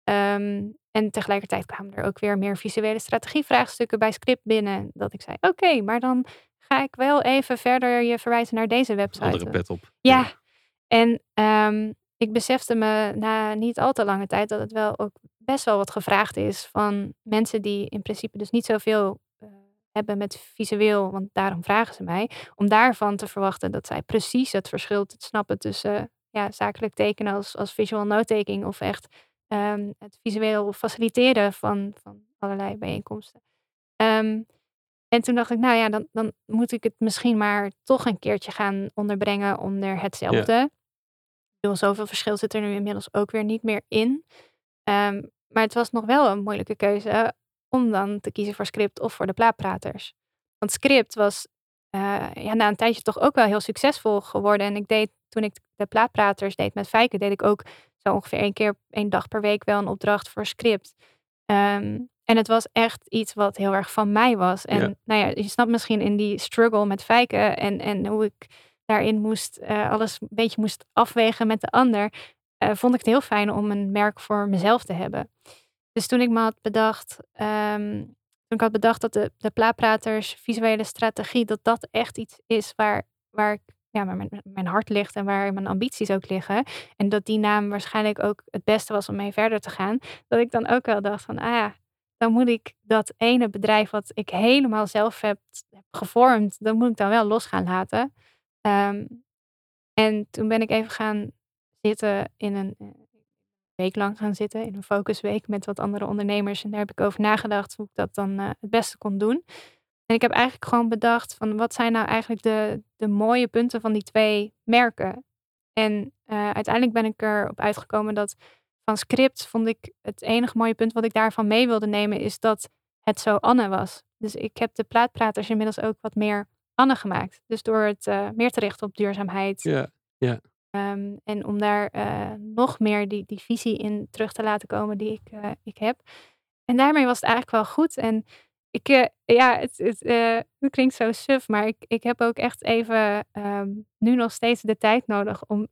Ehm, en tegelijkertijd kwamen er ook weer meer visuele strategievraagstukken bij script binnen. Dat ik zei, oké, maar dan ga ik wel even verder je verwijzen naar deze website. Andere pet op. Ja, en ehm, ik besefte me na niet al te lange tijd dat het wel ook best wel wat gevraagd is van mensen die in principe dus niet zoveel hebben met visueel, want daarom vragen ze mij, om daarvan te verwachten dat zij precies het verschil te snappen tussen ja, zakelijk tekenen als, als visual note-taking of echt ehm, het visueel faciliteren van, van allerlei bijeenkomsten. Ehm, en toen dacht ik, nou ja, dan, dan moet ik het misschien maar toch een keertje gaan onderbrengen onder hetzelfde. Ik bedoel, zoveel verschil zit er nu inmiddels ook weer niet meer in. Ehm, maar het was nog wel een moeilijke keuze om dan te kiezen voor script of voor de plaatpraters. Want script was eh, ja, na een tijdje toch ook wel heel succesvol geworden. En ik deed, toen ik de plaatpraters deed met Fijke, deed ik ook zo ongeveer één keer, één dag per week wel een opdracht voor script. Ehm, en het was echt iets wat heel erg van mij was. En Ja. nou ja, je snapt misschien in die struggle met Fijke en, en hoe ik daarin moest, eh, alles een beetje moest afwegen met de ander, eh, vond ik het heel fijn om een merk voor mezelf te hebben. Dus toen ik me had bedacht, ehm, toen ik had bedacht dat de, de plaatpraters visuele strategie, dat dat echt iets is waar, waar ik, ja, waar mijn, mijn hart ligt en waar mijn ambities ook liggen. En dat die naam waarschijnlijk ook het beste was om mee verder te gaan. Dat ik dan ook wel dacht van, ah ja, dan moet ik dat ene bedrijf wat ik helemaal zelf heb, heb gevormd, dan moet ik dan wel los gaan laten. Ehm, en toen ben ik even gaan zitten in een week lang gaan zitten, in een focusweek met wat andere ondernemers. En daar heb ik over nagedacht hoe ik dat dan eh, het beste kon doen. En ik heb eigenlijk gewoon bedacht van wat zijn nou eigenlijk de, de mooie punten van die twee merken. En eh, uiteindelijk ben ik erop uitgekomen dat van script vond ik het enige mooie punt wat ik daarvan mee wilde nemen is dat het zo Anne was. Dus ik heb de plaatpraters inmiddels ook wat meer Anne gemaakt. Dus door het eh, meer te richten op duurzaamheid, Ja, Ehm, en om daar eh, nog meer die, die visie in terug te laten komen die ik, eh, ik heb. En daarmee was het eigenlijk wel goed. En ik, uh, ja, het, het, het, klinkt zo suf, maar ik, ik heb ook echt even um, nu nog steeds de tijd nodig om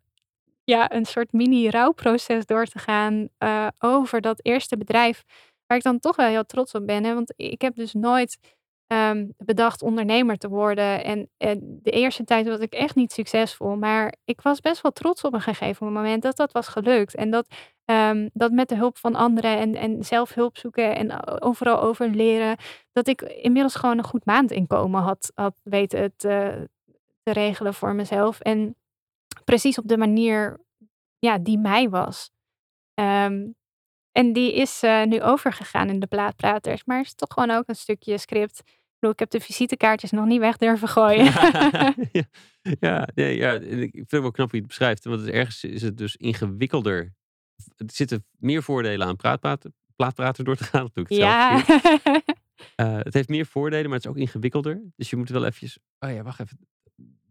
ja, een soort mini-rouwproces door te gaan over dat eerste bedrijf. Waar ik dan toch wel heel trots op ben. Hè? Want ik heb dus nooit um, bedacht ondernemer te worden. En, de eerste tijd was ik echt niet succesvol. Maar ik was best wel trots op een gegeven moment dat dat was gelukt. En dat, um, dat met de hulp van anderen en, en zelf hulp zoeken en overal over leren. Dat ik inmiddels gewoon een goed maandinkomen had, had weten te, te regelen voor mezelf. En precies op de manier ja, die mij was. Um, en die is uh, nu overgegaan in de plaatpraters. Maar is toch gewoon ook een stukje script. Ik, ik heb de visitekaartjes nog niet weg durven gooien. [LAUGHS] [LAUGHS] ja, ja, ja, ik vind het wel knap hoe je het beschrijft. Want het ergens is het dus ingewikkelder. Er zitten meer voordelen aan praatpraten, plaatpraten door te gaan. Doe ik ja. uh, [LAUGHS] het heeft meer voordelen, maar het is ook ingewikkelder. Dus je moet wel eventjes... Oh ja, wacht even.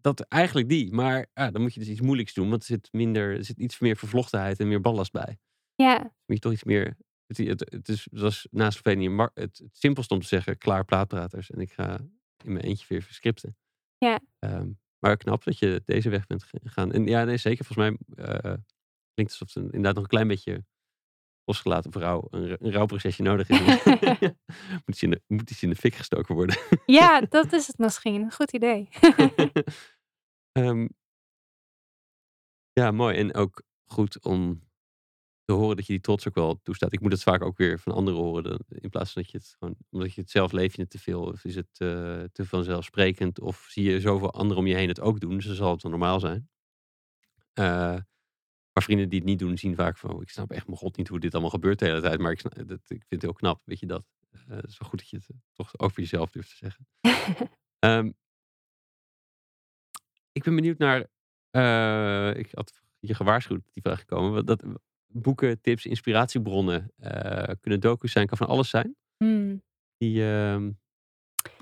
Dat eigenlijk die. Maar ah, dan moet je dus iets moeilijks doen. Want er zit, minder, er zit iets meer vervlochtenheid en meer ballast bij. Ja. Moet je toch iets meer. Het, het, het, is, het was naast Slovenië het, het simpelste om te zeggen: klaar plaatpraters. En ik ga in mijn eentje weer verscripten. Ja. Um, maar knap dat je deze weg bent gegaan. En ja, nee, zeker. Volgens mij uh, klinkt alsof het inderdaad nog een klein beetje losgelaten vrouw een, een rouwprocesje nodig is. [LAUGHS] [LAUGHS] moet, iets in de, moet iets in de fik gestoken worden. ja, [LAUGHS] dat is het misschien. Goed idee. um, ja, mooi. En ook goed om te horen dat je die trots ook wel toestaat. Ik moet het vaak ook weer van anderen horen. Dan, in plaats van dat je het gewoon, omdat je het zelf leef je het te veel. Of is het uh, te vanzelfsprekend. Of zie je zoveel anderen om je heen het ook doen. Dus dan zal het wel normaal zijn. Uh, maar vrienden die het niet doen, zien vaak van... Oh, ik snap echt mijn god niet hoe dit allemaal gebeurt de hele tijd. Maar ik, snap, dat, ik vind het heel knap, weet je dat. Uh, het is wel goed dat je het toch over jezelf durft te zeggen. um, [LAUGHS] ik ben benieuwd naar... ik had je gewaarschuwd dat die vraag gekomen. Dat, boeken, tips, inspiratiebronnen uh, kunnen docus zijn, kan van alles zijn. Hmm. Die uh,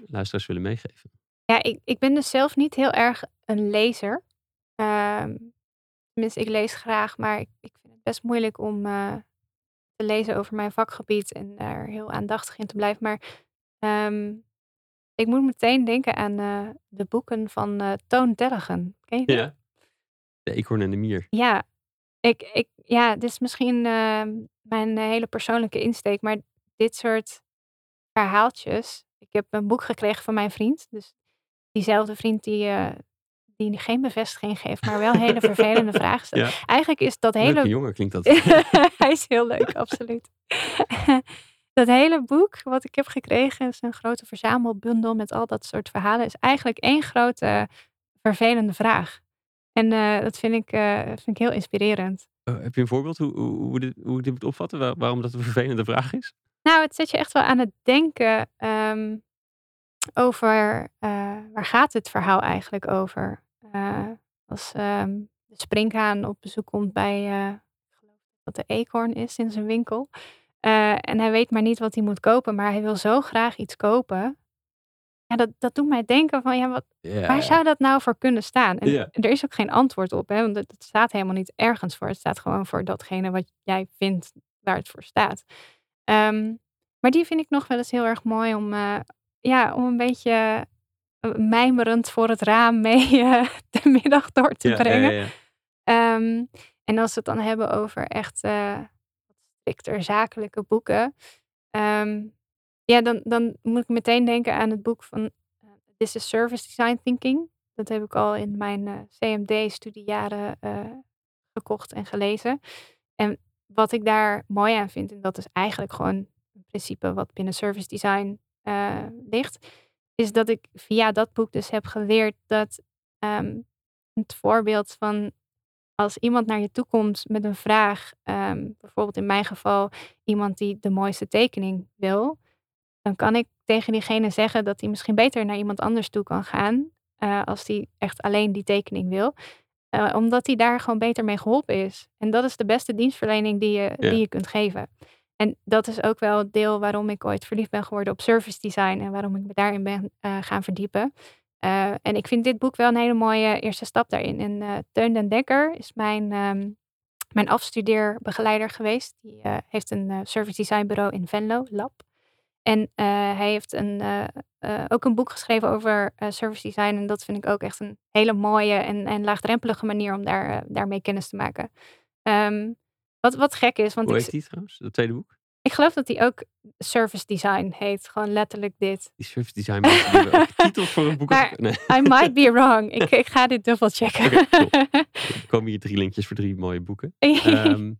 luisteraars willen meegeven. Ja, ik, ik ben dus zelf niet heel erg een lezer. Uh, tenminste, ik lees graag, maar ik, ik vind het best moeilijk om uh, te lezen over mijn vakgebied en daar heel aandachtig in te blijven. Maar um, ik moet meteen denken aan uh, de boeken van Toon Tellegen. Ken je dat? Ja. De eekhoorn en de mier. Ja, ik, ik, ja, dit is misschien uh, mijn hele persoonlijke insteek, maar dit soort verhaaltjes. Ik heb een boek gekregen van mijn vriend. Dus diezelfde vriend die, uh, die geen bevestiging geeft, maar wel hele vervelende [LAUGHS] vragen stelt. Ja. Eigenlijk is dat hele. Leuke jongen klinkt dat. [LAUGHS] Hij is heel [LAUGHS] leuk, absoluut. dat hele boek wat ik heb gekregen is een grote verzamelbundel met al dat soort verhalen. Is eigenlijk één grote vervelende vraag. En uh, dat vind ik, uh, vind ik heel inspirerend. Uh, heb je een voorbeeld hoe, hoe, hoe, dit, hoe dit moet opvatten? Waar, waarom dat een vervelende vraag is? Nou, het zet je echt wel aan het denken um, over waar gaat het verhaal eigenlijk over? als um, de springhaan op bezoek komt bij, ik geloof dat de eekhoorn is in zijn winkel. en hij weet maar niet wat hij moet kopen, maar hij wil zo graag iets kopen ja, dat, dat doet mij denken van, ja, wat, waar zou dat nou voor kunnen staan? En er is ook geen antwoord op, hè, want het, staat helemaal niet ergens voor. Het staat gewoon voor datgene wat jij vindt waar het voor staat. Ehm, maar die vind ik nog wel eens heel erg mooi om, uh, ja, om een beetje uh, mijmerend voor het raam mee uh, [LAUGHS] de middag door te ja, brengen. Ja, um, en als we het dan hebben over echt strikter zakelijke boeken. Um, ja, dan, dan moet ik meteen denken aan het boek van uh, This is Service Design Thinking. Dat heb ik al in mijn eh, CMD-studiejaren eh, gekocht en gelezen. En wat ik daar mooi aan vind, en dat is eigenlijk gewoon een principe wat binnen service design ligt, is dat ik via dat boek dus heb geleerd dat um, het voorbeeld van als iemand naar je toe komt met een vraag, um, bijvoorbeeld in mijn geval iemand die de mooiste tekening wil, dan kan ik tegen diegene zeggen dat hij misschien beter naar iemand anders toe kan gaan. Uh, als hij echt alleen die tekening wil. Uh, omdat hij daar gewoon beter mee geholpen is. En dat is de beste dienstverlening die je, die je kunt geven. En dat is ook wel het deel waarom ik ooit verliefd ben geworden op service design. En waarom ik me daarin ben uh, gaan verdiepen. en ik vind dit boek wel een hele mooie eerste stap daarin. En Teun den Dekker is mijn, um, mijn afstudeerbegeleider geweest. Die heeft een service design bureau in Venlo, Lab. En hij heeft een, ook een boek geschreven over service design. En dat vind ik ook echt een hele mooie en, en laagdrempelige manier om daar, daarmee kennis te maken. Ehm, wat, wat gek is. Want Hoe ik, heet die trouwens? Dat tweede boek? ik geloof dat hij ook service design heet. Gewoon letterlijk dit. Die service design die hebben ook titels voor een boek. Maar- Nee. I might be [LAUGHS] wrong. Ik, ik ga dit dubbel checken. Cool. [LAUGHS] Er komen hier drie linkjes voor drie mooie boeken. [LAUGHS] Ehm,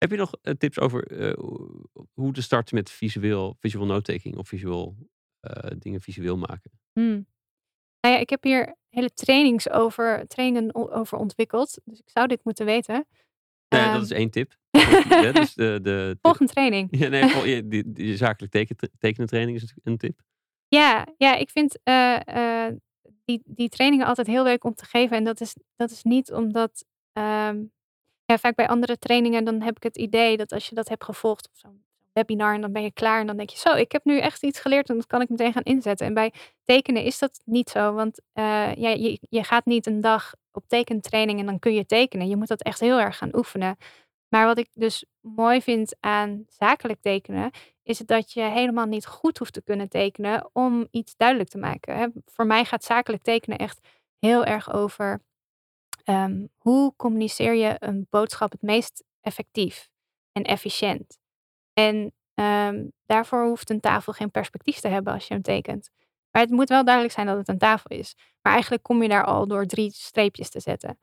heb je nog eh, tips over eh, hoe- te starten met visueel, visual note-taking of visueel eh, dingen visueel maken? Hmm. Nou ja, ik heb hier hele trainings over, trainingen over ontwikkeld. Dus ik zou dit moeten weten. Nee, Ehm, dat is één tip. [LAUGHS] Ja, dus de, de, Volgende training. [LAUGHS] ja, nee, vol- ja, die, die zakelijk teken, tekenen training is natuurlijk een tip. Ja, ja ik vind die, die trainingen altijd heel leuk om te geven. En dat is, dat is niet omdat. ehm, ja, vaak bij andere trainingen dan heb ik het idee dat als je dat hebt gevolgd of zo'n webinar en dan ben je klaar en dan denk je zo, ik heb nu echt iets geleerd en dat kan ik meteen gaan inzetten. En bij tekenen is dat niet zo, want eh, ja, je, je gaat niet een dag op tekentraining en dan kun je tekenen. Je moet dat echt heel erg gaan oefenen. Maar wat ik dus mooi vind aan zakelijk tekenen, is dat je helemaal niet goed hoeft te kunnen tekenen om iets duidelijk te maken. Voor mij gaat zakelijk tekenen echt heel erg over ehm, hoe communiceer je een boodschap het meest effectief en efficiënt. En ehm, daarvoor hoeft een tafel geen perspectief te hebben als je hem tekent. Maar het moet wel duidelijk zijn dat het een tafel is. Maar eigenlijk kom je daar al door drie streepjes te zetten.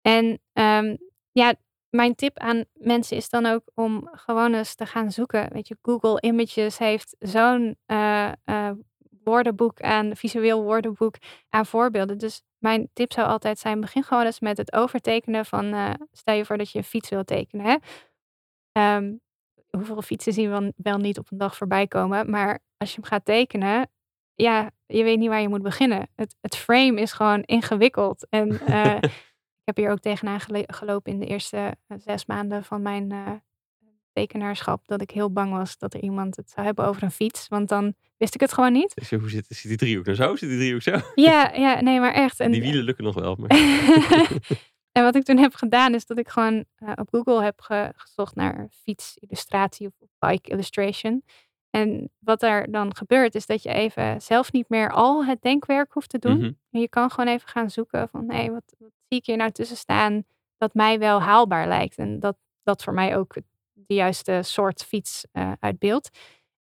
En ehm, ja, mijn tip aan mensen is dan ook om gewoon eens te gaan zoeken. Weet je, Google Images heeft zo'n eh, eh, woordenboek aan, visueel woordenboek aan voorbeelden. Dus mijn tip zou altijd zijn, begin gewoon eens met het overtekenen van, eh, stel je voor dat je een fiets wil tekenen. Hè? Ehm, hoeveel fietsen zien we wel- niet op een dag voorbij komen. Maar als je hem gaat tekenen, ja, je weet niet waar je moet beginnen. Het, het frame is gewoon ingewikkeld. En [LAUGHS] eh, ik heb hier ook tegenaan gelopen in de eerste eh, zes maanden van mijn tekenaarschap. Dat ik heel bang was dat er iemand het zou hebben over een fiets. Want dan wist ik het gewoon niet. Dus hoe zit, zit die driehoek nou zo? Zit die driehoek zo? Ja, ja nee, maar echt. En, Die wielen lukken nog wel. Maar... [LAUGHS] en wat ik toen heb gedaan, is dat ik gewoon eh, op Google heb ge- gezocht naar fietsillustratie of bike illustration. En wat er dan gebeurt, is dat je even zelf niet meer al het denkwerk hoeft te doen. Mhm. En je kan gewoon even gaan zoeken van, hé, wat, wat zie ik hier nou tussen staan dat mij wel haalbaar lijkt. En dat dat voor mij ook de juiste soort fiets eh uitbeeldt.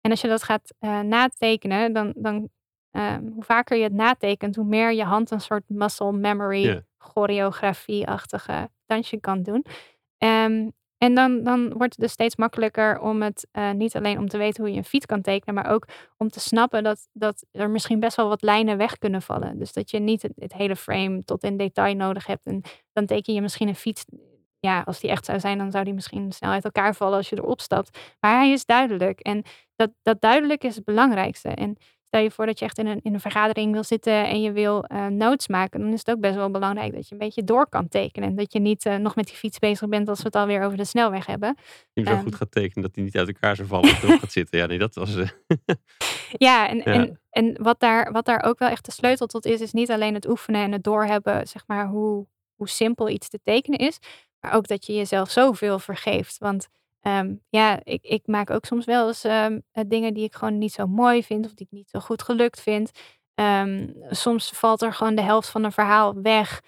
En als je dat gaat eh, natekenen, dan, dan ehm, hoe vaker je het natekent, hoe meer je hand een soort muscle memory, choreografie-achtige dansje kan doen. Ehm, en dan, dan wordt het dus steeds makkelijker om het eh, niet alleen om te weten hoe je een fiets kan tekenen, maar ook om te snappen dat, dat er misschien best wel wat lijnen weg kunnen vallen. Dus dat je niet het, het hele frame tot in detail nodig hebt. En dan teken je misschien een fiets. Ja, als die echt zou zijn, dan zou die misschien snel uit elkaar vallen als je erop stapt. Maar hij is duidelijk. En dat, dat duidelijk is het belangrijkste. En stel je voor dat je echt in een, in een vergadering wil zitten en je wil eh, notes maken, dan is het ook best wel belangrijk dat je een beetje door kan tekenen. En dat je niet eh, nog met die fiets bezig bent als we het alweer over de snelweg hebben. Hem zo Ehm. goed gaat tekenen dat hij niet uit elkaar zou vallen. of erop gaat zitten. Ja, nee, dat was... eh, [LAUGHS] Ja, en, [LAUGHS] Ja. en, en wat, daar, wat daar ook wel echt de sleutel tot is, is niet alleen het oefenen en het doorhebben, zeg maar, hoe, hoe simpel iets te tekenen is, maar ook dat je jezelf zoveel vergeeft. Want ehm, ja, ik, ik maak ook soms wel eens ehm, eh, dingen die ik gewoon niet zo mooi vind of die ik niet zo goed gelukt vind. Ehm, soms valt er gewoon de helft van een verhaal weg.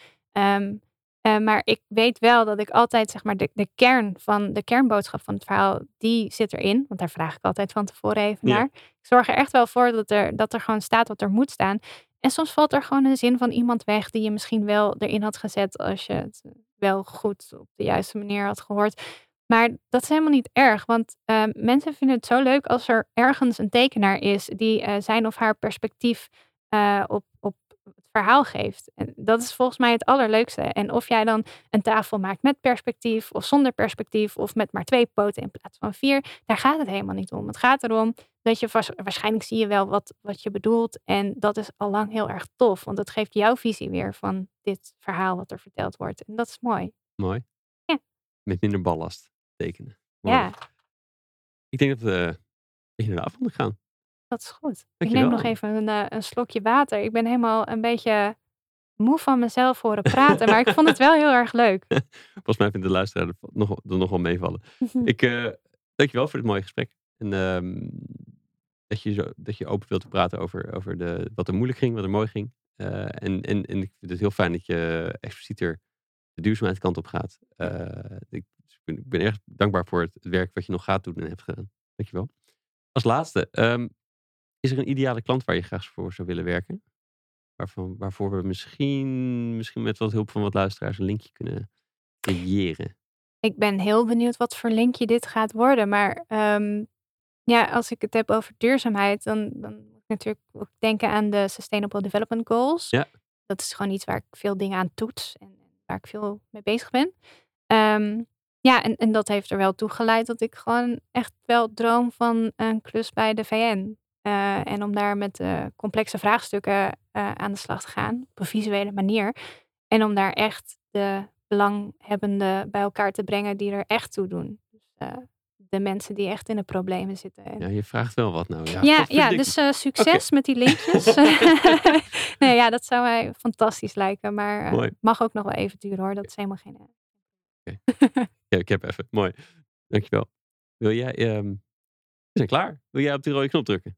Eh, maar ik weet wel dat ik altijd, zeg maar, de, de kern van de kernboodschap van het verhaal, die zit erin. Want daar vraag ik altijd van tevoren even Ja. naar. Ik zorg er echt wel voor dat er, dat er gewoon staat wat er moet staan. En soms valt er gewoon een zin van iemand weg die je misschien wel erin had gezet als je het wel goed op de juiste manier had gehoord. Maar dat is helemaal niet erg, want eh, mensen vinden het zo leuk als er ergens een tekenaar is die eh, zijn of haar perspectief eh, op, op het verhaal geeft. En dat is volgens mij het allerleukste. En of jij dan een tafel maakt met perspectief of zonder perspectief of met maar twee poten in plaats van vier, daar gaat het helemaal niet om. Het gaat erom dat je vast- waarschijnlijk zie je wel wat, wat je bedoelt. En dat is al lang heel erg tof, want het geeft jouw visie weer van dit verhaal wat er verteld wordt. En dat is mooi. mooi. Ja. Met minder ballast tekenen. Mooi. Ja, Ik denk dat we in de afronding gaan. Dat is goed. Ik neem nog even een, eh, een slokje water. Ik ben helemaal een beetje moe van mezelf horen praten, maar ik vond het wel heel erg leuk. [LAUGHS] Volgens mij vindt de luisteraar er nog, er nog wel meevallen. [LAUGHS] Ik, eh dankjewel voor dit mooie gesprek. En ehm, dat je, zo, dat je open wilt te praten over, over de, wat er moeilijk ging, wat er mooi ging. Eh, en, en, en ik vind het heel fijn dat je explicieter de duurzaamheidskant op gaat. Uh, ik, ben, ik ben erg dankbaar voor het, werk wat je nog gaat doen en hebt gedaan. Dankjewel. Als laatste, um, is er een ideale klant waar je graag voor zou willen werken? Waarvan, waarvoor we misschien, misschien met wat hulp van wat luisteraars een linkje kunnen creëren. Ik ben heel benieuwd wat voor linkje dit gaat worden. Maar um, ja, als ik het heb over duurzaamheid, dan, dan moet ik natuurlijk ook denken aan de Sustainable Development Goals. Ja. Dat is gewoon iets waar ik veel dingen aan toets en waar ik veel mee bezig ben. Um, ja, en, en dat heeft er wel toe geleid dat ik gewoon echt wel droom van een klus bij de VN. Uh, en om daar met uh, complexe vraagstukken uh, aan de slag te gaan, op een visuele manier. En om daar echt de belanghebbenden bij elkaar te brengen die er echt toe doen. Dus, de mensen die echt in de problemen zitten. Ja, je vraagt wel wat nou. Ja, ja, ja dus succes okay. met die linkjes. [LAUGHS] [LAUGHS] nee, ja, dat zou mij fantastisch lijken. Maar mag ook nog wel even duren hoor. Dat is helemaal geen... Okay. ja, ik heb even. Mooi. Dankjewel. Wil jij... Um... We zijn klaar. Wil jij op die rode knop drukken?